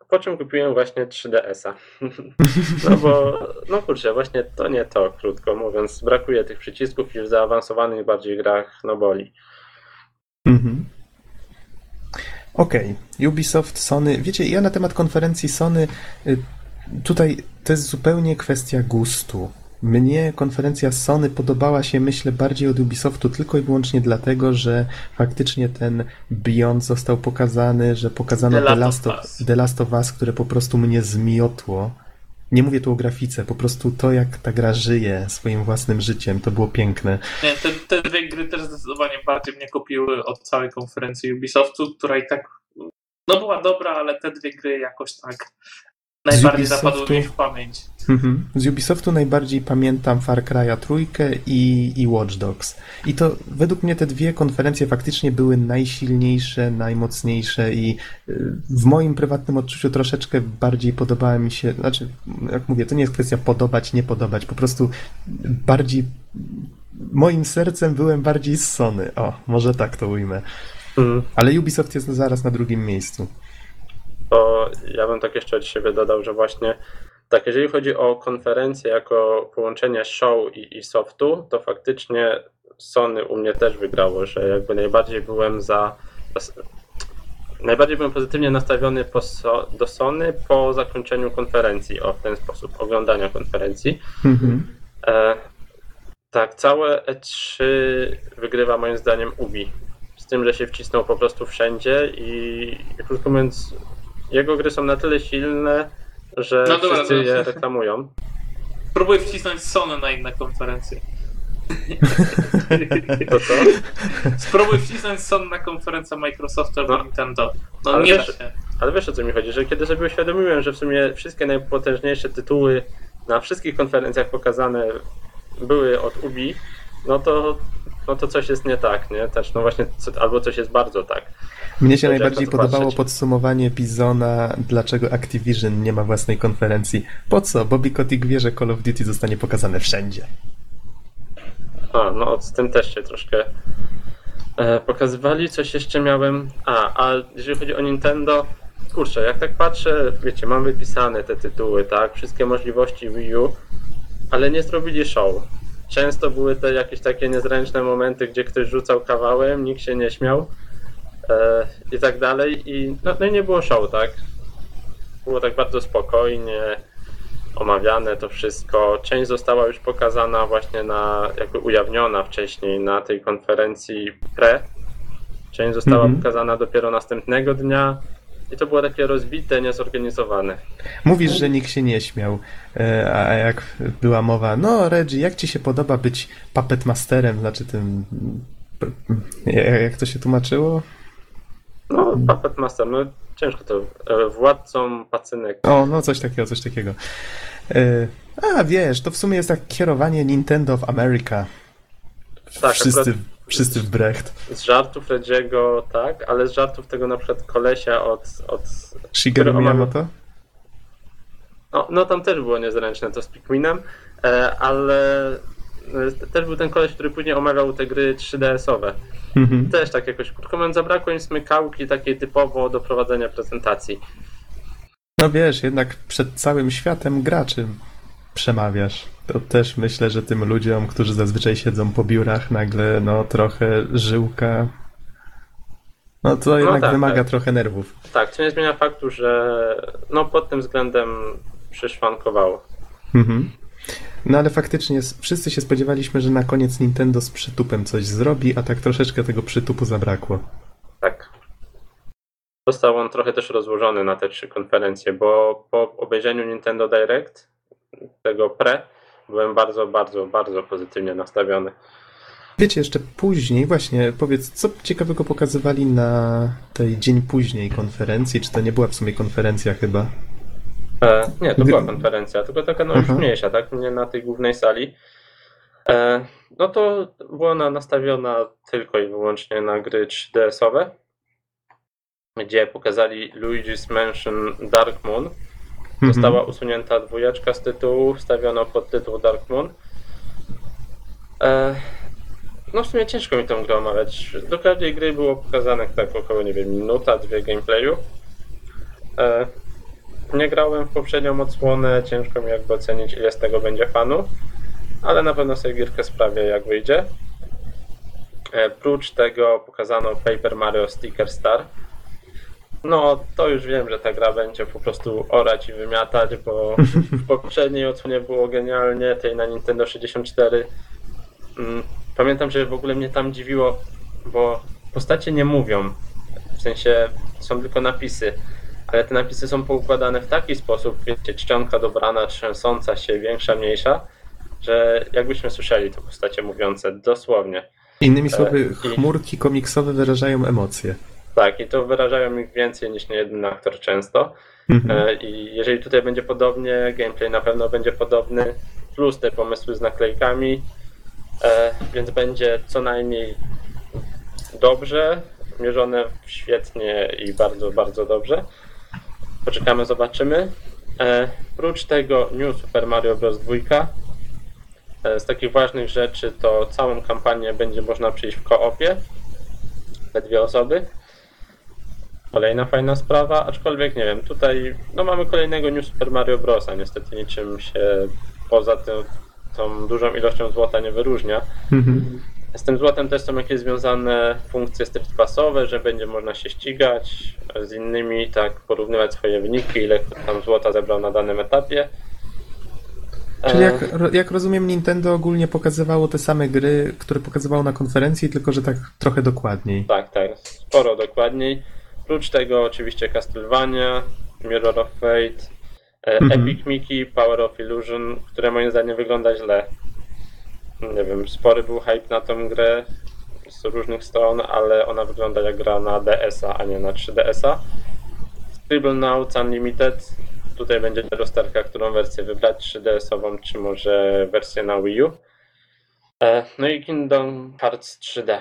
po czym kupiłem właśnie 3DS-a. No bo, no kurczę, właśnie to nie to, krótko mówiąc. Brakuje tych przycisków i w zaawansowanych bardziej grach, no boli. Mhm. Okej, Ubisoft, Sony. Wiecie, ja na temat konferencji Sony y, tutaj to jest zupełnie kwestia gustu. Mnie konferencja Sony podobała się, myślę, bardziej od Ubisoftu tylko i wyłącznie dlatego, że faktycznie ten Beyond został pokazany, że pokazano The Last of. The Last of Us, które po prostu mnie zmiotło. Nie mówię tu o grafice, po prostu to, jak ta gra żyje swoim własnym życiem, to było piękne. Nie, te, te dwie gry też zdecydowanie bardziej mnie kupiły od całej konferencji Ubisoftu, która i tak no była dobra, ale te dwie gry jakoś tak najbardziej Ubisoftu? zapadły mi w pamięć. Mhm. Z Ubisoftu najbardziej pamiętam Far Cry'a trójkę i, i Watch Dogs. I to według mnie te dwie konferencje faktycznie były najsilniejsze, najmocniejsze i y, w moim prywatnym odczuciu troszeczkę bardziej podobała mi się, znaczy, jak mówię, to nie jest kwestia podobać, nie podobać, po prostu bardziej moim sercem byłem bardziej z Sony. O, może tak to ujmę. Mm. Ale Ubisoft jest zaraz na drugim miejscu. To ja bym tak jeszcze od siebie dodał, że właśnie tak, jeżeli chodzi o konferencję jako połączenie show i, i softu, to faktycznie Sony u mnie też wygrało, że jakby najbardziej byłem za. Najbardziej byłem pozytywnie nastawiony po, so, do Sony po zakończeniu konferencji, o w ten sposób, oglądania konferencji. Mhm. E, tak, całe E3 wygrywa moim zdaniem Ubi. Z tym, że się wcisnął po prostu wszędzie i, i krótko mówiąc, jego gry są na tyle silne, że No dobra, wszyscy no. je reklamują. Próbuj wcisnąć Sony na inne konferencje. To co? Spróbuj wcisnąć Sony na konferencję Microsoftu albo No. Nintendo. No Ale nie da wiesz- się. Ale wiesz o co mi chodzi, że kiedy sobie uświadomiłem, że w sumie wszystkie najpotężniejsze tytuły na wszystkich konferencjach pokazane były od Ubi, no to, no to coś jest nie tak, nie? Też, no właśnie, co, albo coś jest bardzo tak. Mnie się najbardziej podobało patrzeć. podsumowanie Bizona, dlaczego Activision nie ma własnej konferencji. Po co? Bobby Kotick wie, że Call of Duty zostanie pokazane wszędzie. A, no z tym też się troszkę e, pokazywali. Coś jeszcze miałem. A, a jeżeli chodzi o Nintendo, kurczę, jak tak patrzę, wiecie, mam wypisane te tytuły, tak? Wszystkie możliwości Wii U, ale nie zrobili show. Często były te jakieś takie niezręczne momenty, gdzie ktoś rzucał kawałem, nikt się nie śmiał i tak dalej. I, no, no i nie było show, tak? Było tak bardzo spokojnie omawiane to wszystko. Część została już pokazana właśnie na, jakby ujawniona wcześniej na tej konferencji pre. Część została Mhm. pokazana dopiero następnego dnia. I to było takie rozbite, niezorganizowane. Mówisz, że nikt się nie śmiał, e, a jak była mowa, no Reggie, jak ci się podoba być puppet masterem, znaczy tym... Jak to się tłumaczyło? No, Puppet Master, no ciężko to. e, Władcą pacynek. O, no coś takiego, coś takiego. E, A, wiesz, to w sumie jest tak kierowanie Nintendo of America. Tak, wszyscy, wszyscy w brecht. Z żartów Redziego, tak, ale z żartów tego na przykład kolesia od. od Shigeru Miyamoto? No, no tam też było niezręczne to z Pikminem, e, ale też był ten koleś, który później omawiał te gry 3DS-owe. Mhm. Też tak jakoś krótko mówiąc zabrakło im smykałki takiej typowo do prowadzenia prezentacji. No wiesz, jednak przed całym światem graczy przemawiasz. To też myślę, że tym ludziom, którzy zazwyczaj siedzą po biurach, nagle no trochę żyłka. No to jednak tak, wymaga tak. trochę nerwów. Tak, co nie zmienia faktu, że no pod tym względem przyszwankowało. Mhm. No ale faktycznie wszyscy się spodziewaliśmy, że na koniec Nintendo z przytupem coś zrobi, a tak troszeczkę tego przytupu zabrakło. Tak. Został on trochę też rozłożony na te trzy konferencje, bo po obejrzeniu Nintendo Direct, tego pre, byłem bardzo, bardzo, bardzo pozytywnie nastawiony. Wiecie, jeszcze później, właśnie, powiedz, co ciekawego pokazywali na tej dzień później konferencji? Czy to nie była w sumie konferencja chyba? E, nie, to była konferencja, tylko taka no już Aha. mniejsza, tak? Nie na tej głównej sali. E, no to była ona nastawiona tylko i wyłącznie na gry 3DS-owe, gdzie pokazali Luigi's Mansion Dark Moon. Została usunięta dwójeczka z tytułu, wstawiono pod tytuł Dark Moon. E, no w sumie ciężko mi tą grę omawiać. Do każdej gry było pokazane tak około, nie wiem, minuta, dwie gameplayu. E, nie grałem w poprzednią odsłonę, ciężko mi jakby ocenić ile z tego będzie fanu, ale na pewno sobie gierkę sprawię jak wyjdzie. E, prócz tego pokazano Paper Mario Sticker Star. No, to już wiem, że ta gra będzie po prostu orać i wymiatać, bo w poprzedniej odsłonie było genialnie, tej na Nintendo 64. Mm, Pamiętam, że w ogóle mnie tam dziwiło, bo postacie nie mówią. W sensie są tylko napisy, ale te napisy są poukładane w taki sposób, wiecie, czcionka dobrana, trzęsąca się, większa, mniejsza, że jakbyśmy słyszeli to postacie mówiące, dosłownie. Innymi słowy, i- chmurki komiksowe wyrażają emocje. Tak, i to wyrażają ich więcej niż niejeden aktor często. Mhm. E, I jeżeli tutaj będzie podobnie, gameplay na pewno będzie podobny, plus te pomysły z naklejkami, e, więc będzie co najmniej dobrze, mierzone świetnie i bardzo, bardzo dobrze. Poczekamy, zobaczymy. E, Prócz tego New Super Mario Bros. 2. E, Z takich ważnych rzeczy to całą kampanię będzie można przejść w koopie, we dwie osoby. Kolejna fajna sprawa, aczkolwiek nie wiem, tutaj no mamy kolejnego New Super Mario Bros. Niestety niczym się poza tym, tą dużą ilością złota nie wyróżnia. Mhm. Z tym złotem też są jakieś związane funkcje street passowe, że będzie można się ścigać z innymi, tak porównywać swoje wyniki, ile tam złota zebrał na danym etapie. Czyli E, jak, ro- jak rozumiem, Nintendo ogólnie pokazywało te same gry, które pokazywało na konferencji, tylko że tak trochę dokładniej. Tak, tak, sporo dokładniej. Prócz tego oczywiście Castlevania, Mirror of Fate, e, Mhm. Epic Mickey, Power of Illusion, które moim zdaniem wygląda źle. Nie wiem, spory był hype na tą grę z różnych stron, ale ona wygląda jak gra na DS-a, a nie na 3DS-a. Scribble Now Unlimited. Tutaj będzie rozterka, którą wersję wybrać, 3DS-ową, czy może wersję na Wii U. E, No i Kingdom Hearts 3D.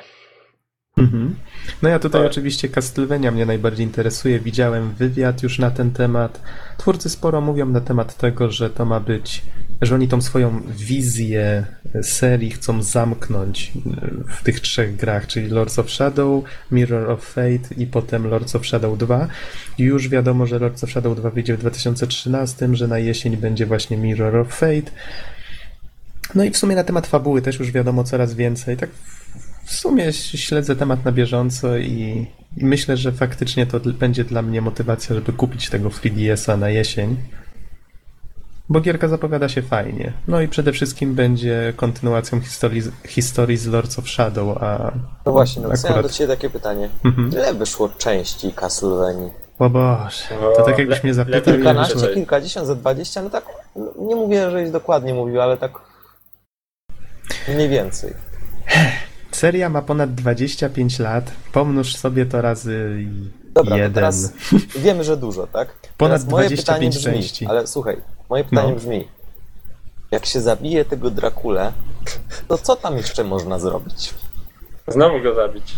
Mhm. No ja tutaj oczywiście Castlevania mnie najbardziej interesuje. Widziałem wywiad już na ten temat. Twórcy sporo mówią na temat tego, że to ma być, że oni tą swoją wizję serii chcą zamknąć e, w tych trzech grach, czyli Lords of Shadow, Mirror of Fate i potem Lords of Shadow 2. I już wiadomo, że Lords of Shadow 2 wyjdzie w 2013, że na jesień będzie właśnie Mirror of Fate. No i w sumie na temat fabuły też już wiadomo coraz więcej. Tak w sumie śledzę temat na bieżąco i, i myślę, że faktycznie to będzie dla mnie motywacja, żeby kupić tego 3DS-a na jesień. Bo gierka zapowiada się fajnie. No i przede wszystkim będzie kontynuacją historii, historii z Lords of Shadow, a No właśnie, no mam do akurat... Ciebie takie pytanie. Mhm. Ile wyszło części Castlevanii? O Boże, to tak jakbyś mnie zapytał, kilkanaście. kilkadziesiąt, za dwadzieścia, no tak, no, nie mówię, żebyś dokładnie mówił, ale tak mniej więcej. Seria ma ponad 25 lat. Pomnóż sobie to razy Dobra, to jeden. teraz wiemy, że dużo, tak? Ponad teraz moje 25 pytanie brzmi, części. Ale słuchaj, moje pytanie No. brzmi, jak się zabije tego Drakulę, to co tam jeszcze można zrobić? Znowu go zabić.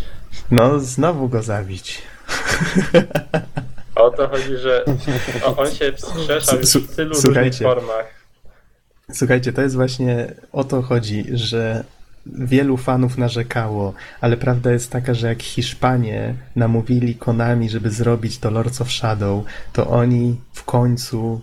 No, znowu go zabić. O to chodzi, że o, on się już Su- w tylu różnych formach. Słuchajcie, to jest właśnie o to chodzi, że wielu fanów narzekało, ale prawda jest taka, że jak Hiszpanie namówili Konami, żeby zrobić to Lords of Shadow, to oni w końcu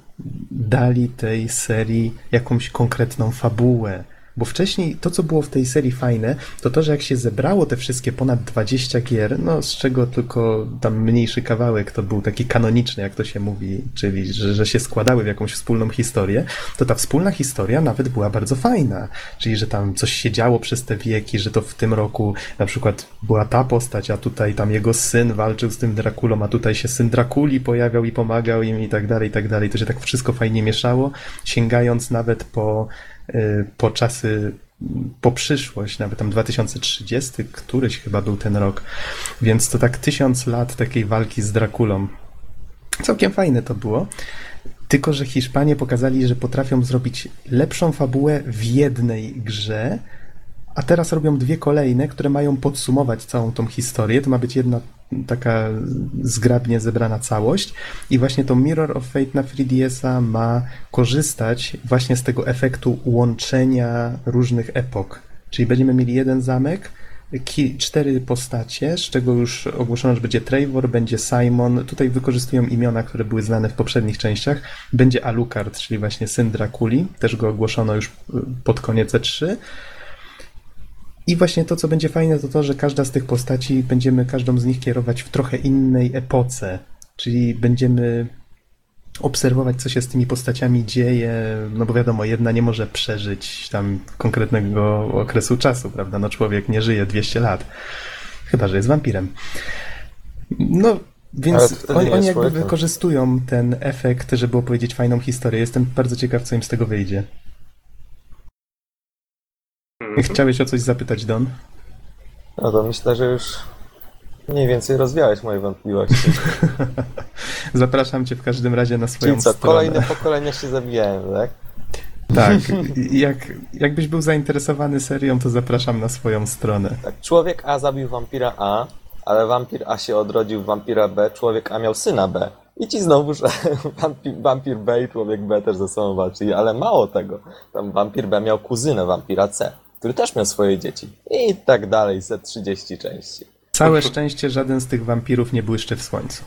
dali tej serii jakąś konkretną fabułę. Bo wcześniej to, co było w tej serii fajne, to to, że jak się zebrało te wszystkie ponad 20 gier, no z czego tylko tam mniejszy kawałek to był taki kanoniczny, jak to się mówi, czyli że, że się składały w jakąś wspólną historię, to ta wspólna historia nawet była bardzo fajna. Czyli, że tam coś się działo przez te wieki, że to w tym roku na przykład była ta postać, a tutaj tam jego syn walczył z tym Drakulą, a tutaj się syn Drakuli pojawiał i pomagał im i tak dalej, i tak dalej. To się tak wszystko fajnie mieszało, sięgając nawet po po czasy, po przyszłość, nawet tam 2030, któryś chyba był ten rok, więc to tak tysiąc lat takiej walki z Drakulą. Całkiem fajne to było. Tylko, że Hiszpanie pokazali, że potrafią zrobić lepszą fabułę w jednej grze, a teraz robią dwie kolejne, które mają podsumować całą tą historię. To ma być jedna taka zgrabnie zebrana całość. I właśnie to Mirror of Fate na 3DS-a ma korzystać właśnie z tego efektu łączenia różnych epok. Czyli będziemy mieli jeden zamek, cztery postacie, z czego już ogłoszono, że będzie Trevor, będzie Simon. Tutaj wykorzystują imiona, które były znane w poprzednich częściach. Będzie Alucard, czyli właśnie syn Drakuli. Też go ogłoszono już pod koniec E3. I właśnie to, co będzie fajne, to to, że każda z tych postaci będziemy każdą z nich kierować w trochę innej epoce. Czyli będziemy obserwować, co się z tymi postaciami dzieje, no bo wiadomo, jedna nie może przeżyć tam konkretnego okresu czasu, prawda? No człowiek nie żyje 200 lat. Chyba, że jest wampirem. No, więc oni, oni jakby wykorzystują ten efekt, żeby opowiedzieć fajną historię. Jestem bardzo ciekaw, co im z tego wyjdzie. Chciałeś o coś zapytać, Don? No to myślę, że już Mniej więcej rozwiałeś moje wątpliwości. Zapraszam cię w każdym razie na swoją Czyli co, stronę. kolejne pokolenia się zabijają, tak? Tak, jak, jakbyś był zainteresowany serią, to zapraszam na swoją stronę. Tak, człowiek A zabił wampira A, ale wampir A się odrodził w wampira B, człowiek A miał syna B. I ci znowuż wampir, wampir B i człowiek B też ze sobą walczyli, ale mało tego. Tam wampir B miał kuzynę wampira C, który też miał swoje dzieci. I tak dalej, ze 30 części. Całe szczęście żaden z tych wampirów nie błyszczy w słońcu.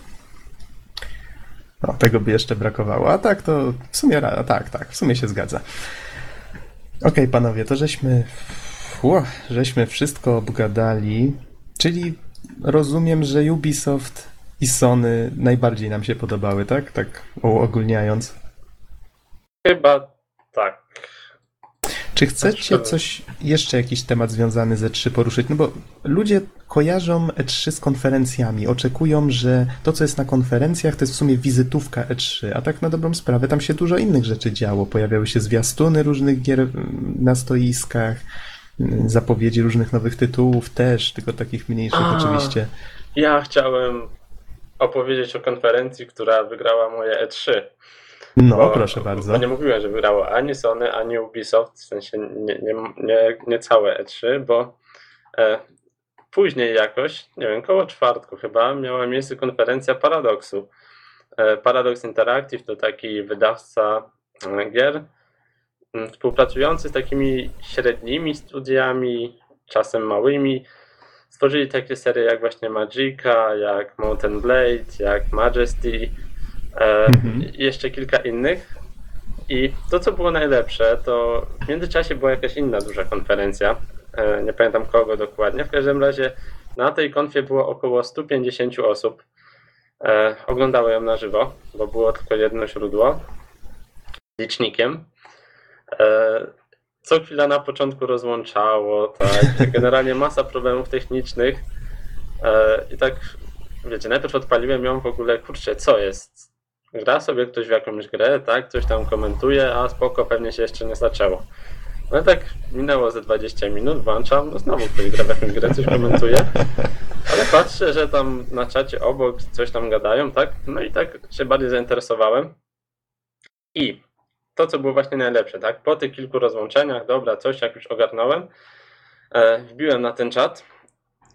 No, tego by jeszcze brakowało. A tak to w sumie, tak, tak, w sumie się zgadza. Okej, panowie, to żeśmy, ło, żeśmy wszystko obgadali, czyli rozumiem, że Ubisoft i Sony najbardziej nam się podobały, tak? Tak uogólniając. Chyba. Czy chcecie coś, jeszcze jakiś temat związany z E3 poruszyć? No bo ludzie kojarzą E3 z konferencjami, oczekują, że to, co jest na konferencjach, to jest w sumie wizytówka E3, a tak na dobrą sprawę tam się dużo innych rzeczy działo. Pojawiały się zwiastuny różnych gier mm, na stoiskach, mm, zapowiedzi różnych nowych tytułów też, tylko takich mniejszych A. oczywiście. Ja chciałem opowiedzieć o konferencji, która wygrała moje E3. No, Bo- proszę bardzo. Bo nie mówiłem, że wygrało ani Sony, ani Ubisoft, w sensie nie, nie, nie, nie całe E3, bo e, później jakoś, nie wiem, koło czwartku chyba, miała miejsce konferencja Paradoxu. E, Paradox Interactive to taki wydawca e, gier m, współpracujący z takimi średnimi studiami, czasem małymi. Stworzyli takie serie jak właśnie Magica, jak Mountain Blade, jak Majesty, Mhm. i jeszcze kilka innych. I to, co było najlepsze, to w międzyczasie była jakaś inna duża konferencja. E, Nie pamiętam kogo dokładnie. W każdym razie na tej konfie było około 150 osób. E, Oglądały ją na żywo, bo było tylko jedno źródło licznikiem. E, Co chwila na początku rozłączało, tak. Generalnie masa problemów technicznych. E, I tak, wiecie, najpierw odpaliłem ją w ogóle, kurczę, co jest? Gra sobie ktoś w jakąś grę, tak? Coś tam komentuje, a spoko, pewnie się jeszcze nie zaczęło. No i tak minęło ze 20 minut, włączam, no znowu ktoś gra w jakąś grę, coś komentuje. Ale patrzę, że tam na czacie obok coś tam gadają, tak? No i tak się bardziej zainteresowałem. I to, co było właśnie najlepsze, tak? Po tych kilku rozłączeniach, dobra, coś jak już ogarnąłem, e, wbiłem na ten czat.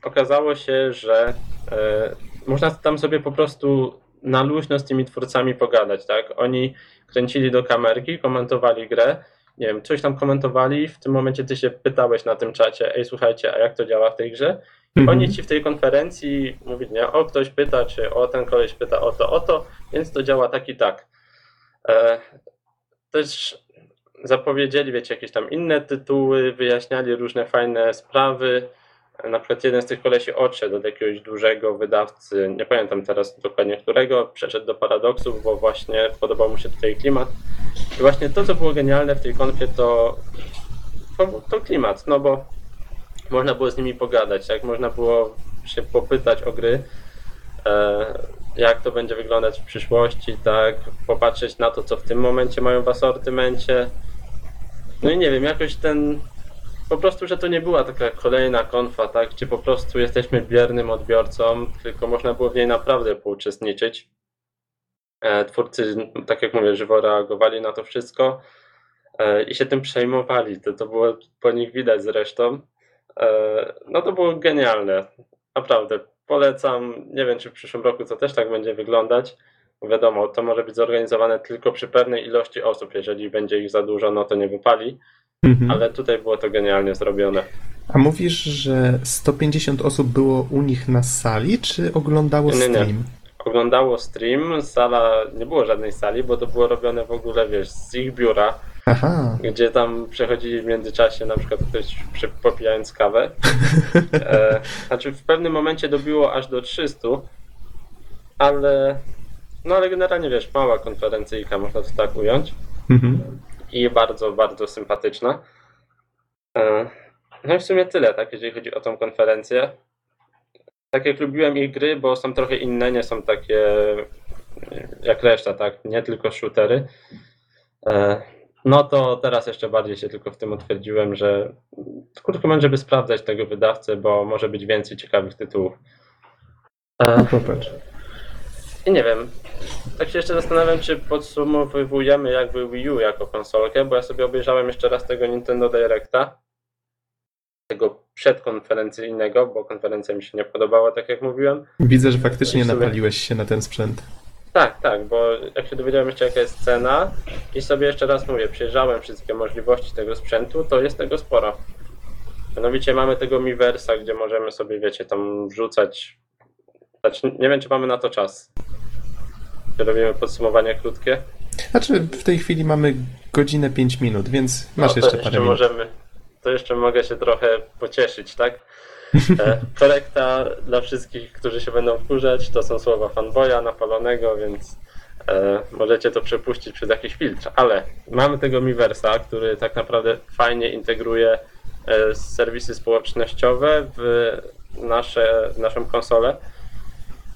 Okazało się, że e, można tam sobie po prostu na luźno z tymi twórcami pogadać, tak? Oni kręcili do kamerki, komentowali grę, nie wiem, coś tam komentowali, w tym momencie ty się pytałeś na tym czacie, ej, słuchajcie, a jak to działa w tej grze? I Mhm. oni ci w tej konferencji mówili, nie, o, ktoś pyta, czy o, ten koleś pyta o to, o to, więc to działa tak i tak. E, też zapowiedzieli, wiecie, jakieś tam inne tytuły, wyjaśniali różne fajne sprawy. Na przykład jeden z tych kolesi odszedł od jakiegoś dużego wydawcy, nie pamiętam teraz dokładnie którego, przeszedł do Paradoxów, bo właśnie podobał mu się tutaj klimat. I właśnie to, co było genialne w tej konfie, to, to, to klimat, no bo można było z nimi pogadać, jak można było się popytać o gry, e, jak to będzie wyglądać w przyszłości, tak, popatrzeć na to, co w tym momencie mają w asortymencie. No i nie wiem, jakoś ten, po prostu, że to nie była taka kolejna konfa, tak, gdzie po prostu jesteśmy biernym odbiorcą, tylko można było w niej naprawdę pouczestniczyć. E, Twórcy, tak jak mówię, żywo reagowali na to wszystko e, i się tym przejmowali. To, to było po nich widać zresztą. E, No to było genialne. Naprawdę. Polecam. Nie wiem, czy w przyszłym roku to też tak będzie wyglądać. Wiadomo, to może być zorganizowane tylko przy pewnej ilości osób. Jeżeli będzie ich za dużo, no to nie wypali. Mhm. Ale tutaj było to genialnie zrobione. A mówisz, że 150 osób było u nich na sali, czy oglądało Nie, nie, nie. stream? Oglądało stream, sala, nie było żadnej sali, bo to było robione w ogóle, wiesz, z ich biura, Aha. gdzie tam przechodzili w międzyczasie na przykład ktoś przy, popijając kawę. E, znaczy w pewnym momencie dobiło aż do 300, ale no ale generalnie wiesz, mała konferencyjka, można to tak ująć Mhm. I bardzo, bardzo sympatyczna. E, No i w sumie tyle, tak, jeżeli chodzi o tą konferencję. Tak jak lubiłem ich gry, bo są trochę inne, nie są takie e, jak reszta, tak, nie tylko shootery. E, No to teraz jeszcze bardziej się tylko w tym utwierdziłem, że krótko mówiąc, żeby sprawdzać tego wydawcę, bo może być więcej ciekawych tytułów. No popatrz. I nie wiem, tak się jeszcze zastanawiam, czy podsumowujemy jakby Wii U jako konsolkę, bo ja sobie obejrzałem jeszcze raz tego Nintendo Directa, tego przedkonferencyjnego, bo konferencja mi się nie podobała, tak jak mówiłem. Widzę, że faktycznie sumie- napaliłeś się na ten sprzęt. Tak, tak, bo jak się dowiedziałem jeszcze jaka jest cena i sobie jeszcze raz mówię, przejrzałem wszystkie możliwości tego sprzętu, to jest tego sporo. Mianowicie mamy tego Miiversa, gdzie możemy sobie, wiecie, tam wrzucać. Znaczy, nie wiem, czy mamy na to czas. Czy robimy podsumowanie krótkie? Znaczy, w tej chwili mamy godzinę 5 minut, więc No, masz to jeszcze parę minut. możemy. To jeszcze mogę się trochę pocieszyć, tak? E, korekta dla wszystkich, którzy się będą wkurzać, to są słowa fanboya napalonego, więc e, możecie to przepuścić przez jakiś filtr. Ale mamy tego Miiversa, który tak naprawdę fajnie integruje e, serwisy społecznościowe w, nasze, w naszą konsolę.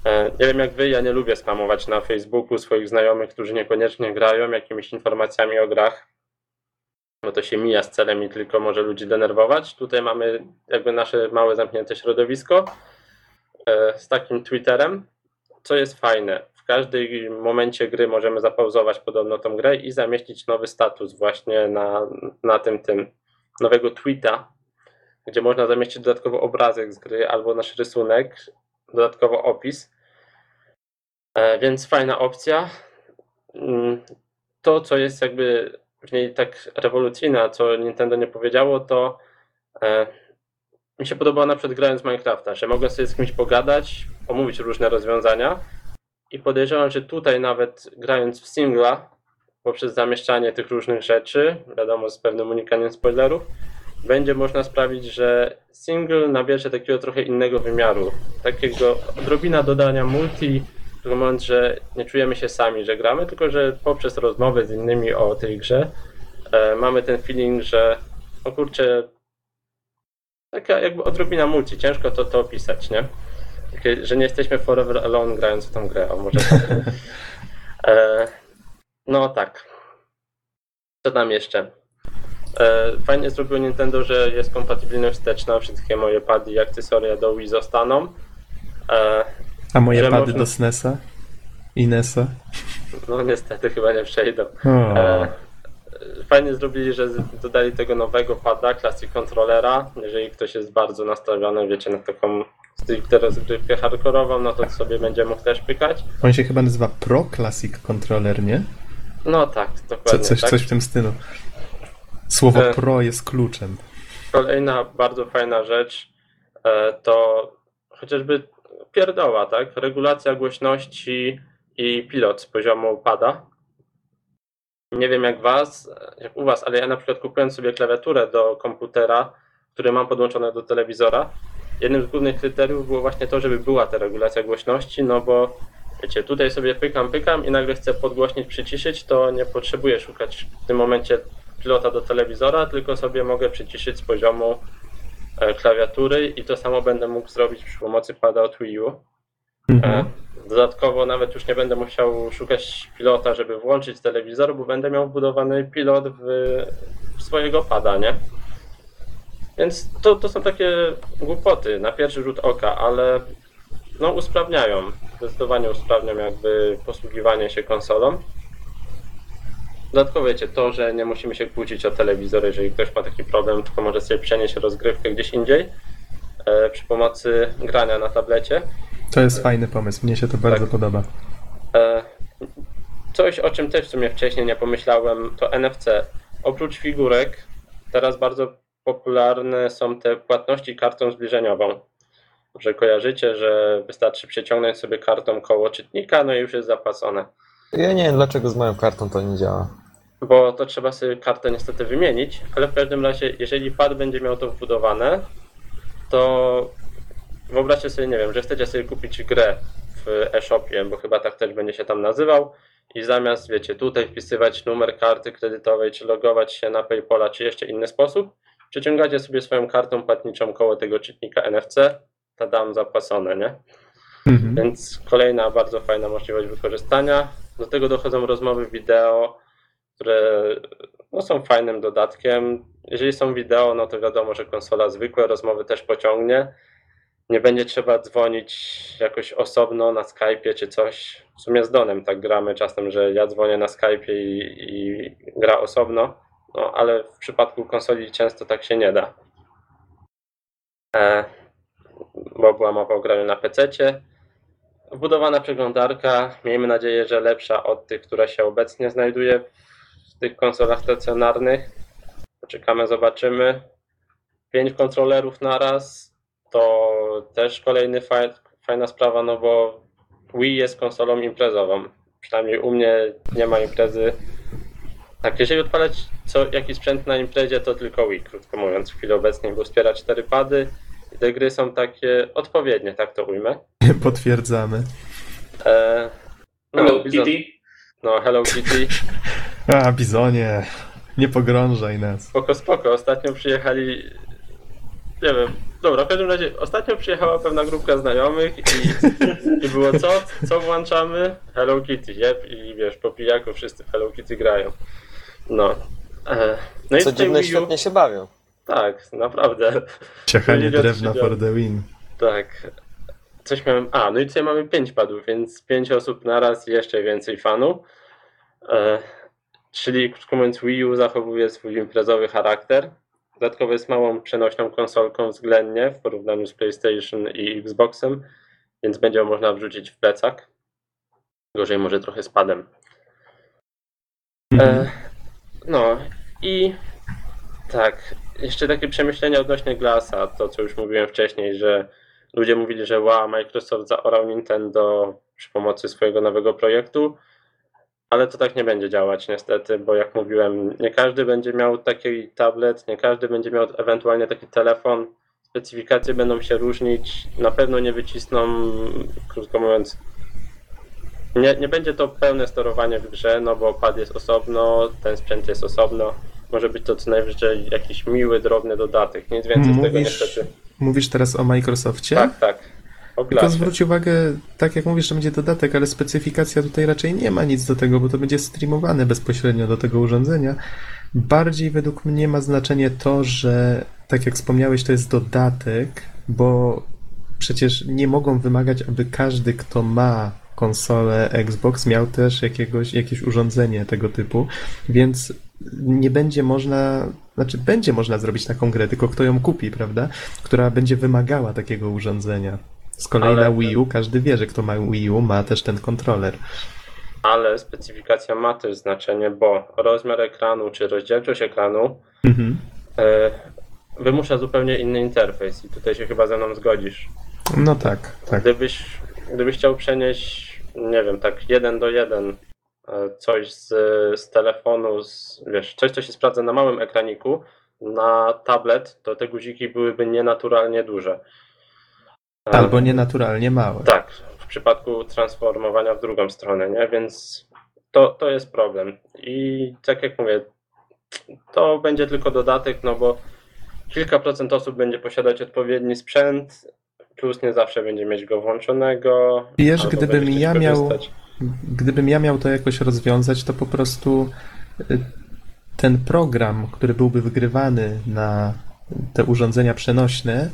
E, Nie wiem jak wy, ja nie lubię spamować na Facebooku swoich znajomych, którzy niekoniecznie grają jakimiś informacjami o grach bo to się mija z celem i tylko może ludzi denerwować. Tutaj mamy jakby nasze małe zamknięte środowisko e, z takim Twitterem, co jest fajne. W każdym momencie gry możemy zapauzować podobno tą grę i zamieścić nowy status właśnie na, na tym tym nowego tweeta, gdzie można zamieścić dodatkowo obrazek z gry albo nasz rysunek, dodatkowo opis. E, Więc fajna opcja. Mm, To, co jest jakby w niej tak rewolucyjne, a co Nintendo nie powiedziało, to e, mi się podobało na przykład grając Minecrafta, że mogę sobie z kimś pogadać, omówić różne rozwiązania i podejrzewam, że tutaj nawet grając w singla, poprzez zamieszczanie tych różnych rzeczy, wiadomo z pewnym unikaniem spoilerów, będzie można sprawić, że single nabierze takiego trochę innego wymiaru, takiego odrobina dodania multi, w moment, że nie czujemy się sami, że gramy, tylko że poprzez rozmowę z innymi o tej grze e, mamy ten feeling, że o kurczę, taka jakby odrobina multi, ciężko to, to opisać, nie? Takie, że nie jesteśmy forever alone grając w tą grę, o może tak. e, no tak. Co tam jeszcze? E, fajnie zrobiło Nintendo, że jest kompatybilność wsteczna, wszystkie moje pady i akcesoria do Wii zostaną. E, A moje pady można- do SNESa? I NESa? no niestety chyba nie przejdą. O. E, fajnie zrobili, że dodali tego nowego pada, Classic Controllera. Jeżeli ktoś jest bardzo nastawiony, wiecie, na taką stricte rozgrywkę hardkorową, no to sobie będzie mógł też pykać. On się chyba nazywa Pro Classic Controller, nie? No tak, Co, dokładnie coś, tak. coś w tym stylu. Słowo E. Pro jest kluczem. Kolejna bardzo fajna rzecz e, to chociażby pierdoła, tak? Regulacja głośności i pilot z poziomu pada. Nie wiem jak was, jak u was, ale ja na przykład kupując sobie klawiaturę do komputera, który mam podłączone do telewizora, jednym z głównych kryteriów było właśnie to, żeby była ta regulacja głośności, no bo wiecie, tutaj sobie pykam, pykam i nagle chcę podgłośnić, przyciszyć, to nie potrzebuję szukać w tym momencie pilota do telewizora, tylko sobie mogę przyciszyć z poziomu e, klawiatury i to samo będę mógł zrobić przy pomocy pada od Wii U. E, Mhm. Dodatkowo nawet już nie będę musiał szukać pilota, żeby włączyć telewizor, bo będę miał wbudowany pilot w, w swojego pada, nie? Więc to, to są takie głupoty na pierwszy rzut oka, ale no usprawniają, zdecydowanie usprawnią jakby posługiwanie się konsolą. Dodatkowo wiecie, to, że nie musimy się kłócić o telewizor, jeżeli ktoś ma taki problem, tylko może sobie przenieść rozgrywkę gdzieś indziej e, przy pomocy grania na tablecie. To jest fajny pomysł, mnie się to bardzo Tak. podoba. E, Coś, o czym też w sumie wcześniej nie pomyślałem, to NFC. Oprócz figurek, teraz bardzo popularne są te płatności kartą zbliżeniową. Że kojarzycie, że wystarczy przeciągnąć sobie kartą koło czytnika, no i już jest zapłacone. Ja nie wiem, dlaczego z moją kartą to nie działa. Bo to trzeba sobie kartę niestety wymienić, ale w każdym razie, jeżeli pad będzie miał to wbudowane, to wyobraźcie sobie, nie wiem, że chcecie sobie kupić grę w e-shopie, bo chyba tak też będzie się tam nazywał i zamiast, wiecie, tutaj wpisywać numer karty kredytowej, czy logować się na Paypola, czy jeszcze inny sposób, przeciągacie sobie swoją kartą płatniczą koło tego czytnika NFC, dam zapłacone, nie? Mhm. Więc kolejna bardzo fajna możliwość wykorzystania. Do tego dochodzą rozmowy wideo, które no, są fajnym dodatkiem. Jeżeli są wideo, no to wiadomo, że konsola zwykłe rozmowy też pociągnie. nie będzie trzeba dzwonić jakoś osobno na Skype'ie czy coś. W sumie z Donem tak gramy czasem, że ja dzwonię na Skype'ie i, i gra osobno, no ale w przypadku konsoli często tak się nie da. E, bo była mowa o graniu na PC-cie. Wbudowana przeglądarka, miejmy nadzieję, że lepsza od tych, która się obecnie znajduje w tych konsolach stacjonarnych. Poczekamy, zobaczymy. Pięć kontrolerów naraz to też kolejny faj, fajna sprawa, no bo Wii jest konsolą imprezową. Przynajmniej u mnie nie ma imprezy. Tak, jeżeli odpalać co, jakiś sprzęt na imprezie, to tylko Wii, krótko mówiąc, w chwili obecnej, bo wspiera cztery pady te gry są takie odpowiednie, tak to ujmę. Potwierdzamy. E, Hello Bizon- Kitty. No, Hello Kitty. A, Bizonie, nie pogrążaj nas. Spoko, spoko. Ostatnio przyjechali. Nie wiem. Dobra, w każdym razie ostatnio przyjechała pewna grupka znajomych i, i było co? Co włączamy? Hello Kitty, jep. I wiesz, po pijaku wszyscy Hello Kitty grają. No. E, no i Co dziwne, świetnie się bawią. Tak, naprawdę. Ciachanie drewna for the win. Tak. Coś miałem. A, no i tutaj mamy pięć padów, więc pięć osób naraz i jeszcze więcej fanów. E, czyli, krótko mówiąc, Wii U zachowuje swój imprezowy charakter. Dodatkowo jest małą przenośną konsolką względnie w porównaniu z PlayStation i Xboxem, więc będzie ją można wrzucić w plecak. Gorzej może trochę z padem. Mhm. E, no i tak, jeszcze takie przemyślenia odnośnie Glassa, to co już mówiłem wcześniej, że ludzie mówili, że wow, Microsoft zaorał Nintendo przy pomocy swojego nowego projektu, ale to tak nie będzie działać niestety, bo jak mówiłem, nie każdy będzie miał taki tablet, nie każdy będzie miał ewentualnie taki telefon, specyfikacje będą się różnić, na pewno nie wycisną, krótko mówiąc, nie, nie będzie to pełne sterowanie w grze, no bo pad jest osobno, ten sprzęt jest osobno. Może być to co najwyżej jakiś miły, drobny dodatek. Nic więcej z tego Mówisz, niestety. mówisz teraz o Microsoftie? Tak, tak. Tylko zwróć uwagę, tak jak mówisz, że będzie dodatek, ale specyfikacja tutaj raczej nie ma nic do tego, bo to będzie streamowane bezpośrednio do tego urządzenia. Bardziej według mnie ma znaczenie to, że tak jak wspomniałeś, to jest dodatek, bo przecież nie mogą wymagać, aby każdy, kto ma konsolę Xbox, miał też jakiegoś, jakieś urządzenie tego typu, więc nie będzie można, znaczy będzie można zrobić taką grę, tylko kto ją kupi, prawda? Która będzie wymagała takiego urządzenia. Z kolei Ale- na Wii U każdy wie, że kto ma Wii U ma też ten kontroler. Ale specyfikacja ma też znaczenie, bo rozmiar ekranu czy rozdzielczość ekranu Mhm. e, wymusza zupełnie inny interfejs i tutaj się chyba ze mną zgodzisz. No tak, tak. Gdybyś, gdybyś chciał przenieść, nie wiem, tak jeden do jeden coś z, z telefonu, z, wiesz, coś, co się sprawdza na małym ekraniku, na tablet, to te guziki byłyby nienaturalnie duże. E, Albo nienaturalnie małe. Tak, w przypadku transformowania w drugą stronę, nie? Więc to, to jest problem. I tak jak mówię, to będzie tylko dodatek, no bo kilka procent osób będzie posiadać odpowiedni sprzęt, plus nie zawsze będzie mieć go włączonego. Wiesz, gdybym ja miał- korzystać. Gdybym ja miał to jakoś rozwiązać, to po prostu y, ten program, który byłby wygrywany na te urządzenia przenośne,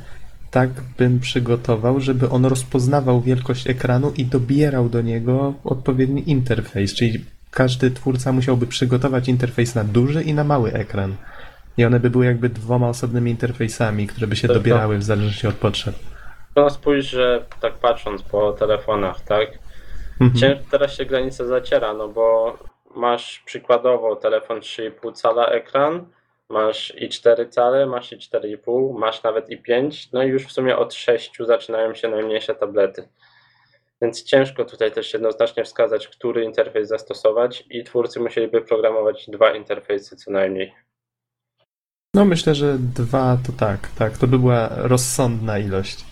tak bym przygotował, żeby on rozpoznawał wielkość ekranu i dobierał do niego odpowiedni interfejs. Czyli każdy twórca musiałby przygotować interfejs na duży i na mały ekran. I one by były jakby dwoma osobnymi interfejsami, które by się Tylko- dobierały w zależności od potrzeb. No spójrz, że tak patrząc po telefonach, tak? Mhm. Teraz się granica zaciera, no bo masz przykładowo telefon 3,5 cala ekran, masz i 4 cale, masz i 4,5, masz nawet i 5, no i już w sumie od 6 zaczynają się najmniejsze tablety. Więc ciężko tutaj też jednoznacznie wskazać, który interfejs zastosować i twórcy musieliby programować dwa interfejsy co najmniej. No myślę, że dwa to tak, tak. To by była rozsądna ilość.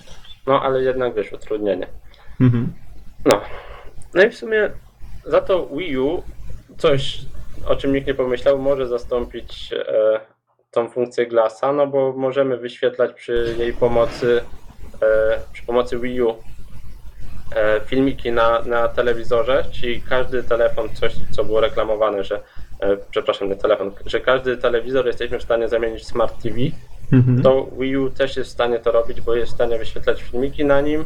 No ale jednak wiesz, utrudnienie. Mhm. No. No i w sumie za to Wii U coś, o czym nikt nie pomyślał, może zastąpić e, tą funkcję Glassa, no bo możemy wyświetlać przy jej pomocy, e, przy pomocy Wii U e, filmiki na, na telewizorze, czyli każdy telefon, coś co było reklamowane, że e, przepraszam, nie telefon, że każdy telewizor jesteśmy w stanie zamienić w Smart TV Mhm. To Wii U też jest w stanie to robić, bo jest w stanie wyświetlać filmiki na nim,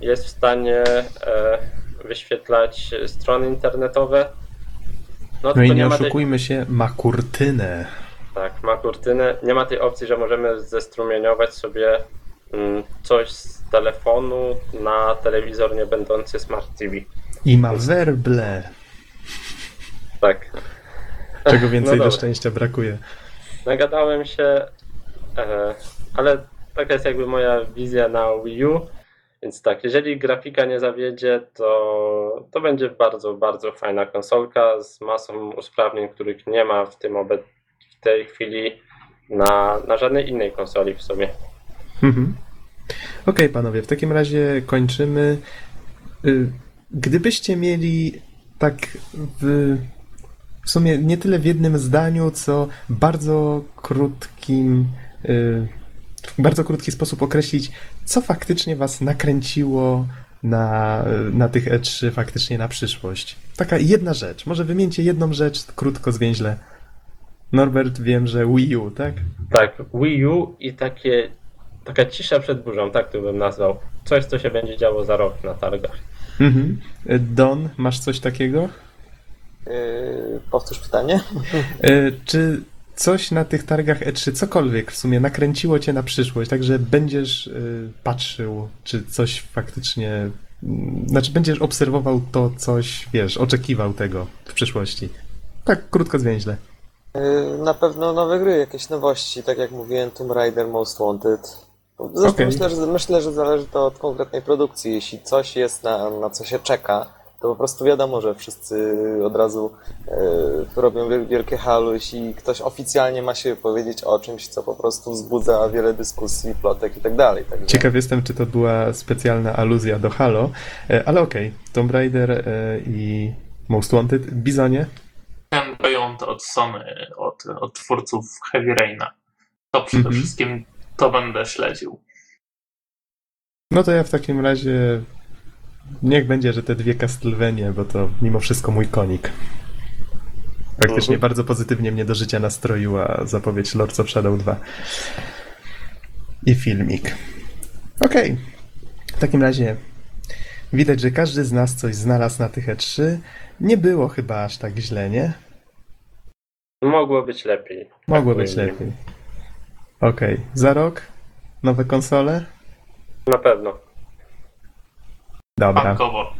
jest w stanie e, wyświetlać strony internetowe. No tylko i nie ma tej, oszukujmy się, ma kurtynę. tak, ma kurtynę. Nie ma tej opcji, że możemy zestrumieniować sobie mm, coś z telefonu na telewizor nie będący Smart TV. I ma werble. Tak. Czego więcej No do szczęścia brakuje. Nagadałem się, e, ale taka jest jakby moja wizja na Wii U. Więc tak, jeżeli grafika nie zawiedzie, to, to będzie bardzo, bardzo fajna konsolka z masą usprawnień, których nie ma w tym obe- w tej chwili na, na żadnej innej konsoli w sumie. Mhm. Okej, panowie, w takim razie kończymy. Y, Gdybyście mieli tak w, w sumie nie tyle w jednym zdaniu, co bardzo krótkim, y, w bardzo krótki sposób określić, co faktycznie was nakręciło na, na tych E3 faktycznie na przyszłość. Taka jedna rzecz. Może wymieńcie jedną rzecz krótko, zwięźle. Norbert, wiem, że Wii U, tak? Tak, Wii U i takie, taka cisza przed burzą, tak to bym nazwał. Coś, co się będzie działo za rok na targach. Mhm. Don, masz coś takiego? Yy, powtórz pytanie. E, Czy coś na tych targach E3, cokolwiek w sumie nakręciło cię na przyszłość, także będziesz e, patrzył, czy coś faktycznie, mm, znaczy będziesz obserwował to coś, wiesz, oczekiwał tego w przyszłości. Tak, krótko zwięźle. Yy, Na pewno nowe gry, jakieś nowości, tak jak mówiłem, Tomb Raider, Most Wanted. Zresztą Okej. myślę, że, myślę, że zależy to od konkretnej produkcji. Jeśli coś jest na, na co się czeka, to po prostu wiadomo, że wszyscy od razu yy, robią wiel- wielkie halu. Jeśli ktoś oficjalnie ma się powiedzieć o czymś, co po prostu wzbudza wiele dyskusji, plotek i tak dalej. Także Ciekaw jestem, czy to była specjalna aluzja do Halo, e, ale okej, Tomb Raider e, i Most Wanted. Bizonie? Ten Beyond od Sony, od, od twórców Heavy Raina. To przede Mhm. wszystkim to będę śledził. No to ja w takim razie niech będzie, że te dwie Castlevanie, bo to mimo wszystko mój konik. Praktycznie Mhm. bardzo pozytywnie mnie do życia nastroiła zapowiedź Lords of Shadow 2. I filmik. Okej. W takim razie widać, że każdy z nas coś znalazł na tych E3. Nie było chyba aż tak źle, nie? Mogło być lepiej. Mogło Tak być lepiej. Okej. Za rok? Nowe konsole? Na pewno. Dobra. Bankowo.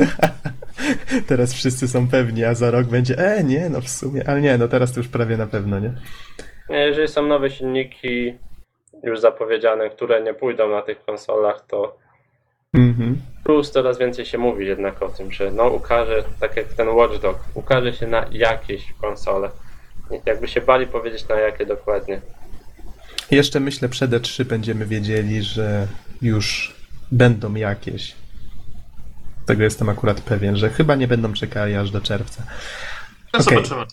Teraz wszyscy są pewni, a za rok będzie, e, nie, no w sumie, ale nie, no teraz to już prawie na pewno, nie? Jeżeli są nowe silniki już zapowiedziane, które nie pójdą na tych konsolach, to Mhm. plus coraz więcej się mówi jednak o tym, że no ukaże, tak jak ten Watchdog, ukaże się na jakieś konsole. Jakby się bali powiedzieć na jakie dokładnie. Jeszcze myślę przed E3 będziemy wiedzieli, że już będą jakieś. Tego jestem akurat pewien, że chyba nie będą czekali aż do czerwca. No Okej. Zobaczymy.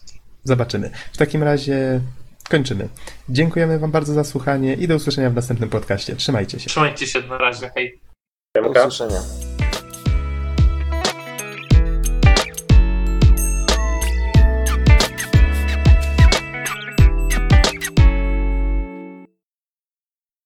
Zobaczymy. W takim razie kończymy. Dziękujemy Wam bardzo za słuchanie i do usłyszenia w następnym podcaście. Trzymajcie się. Trzymajcie się na razie. Hej. do usłyszenia.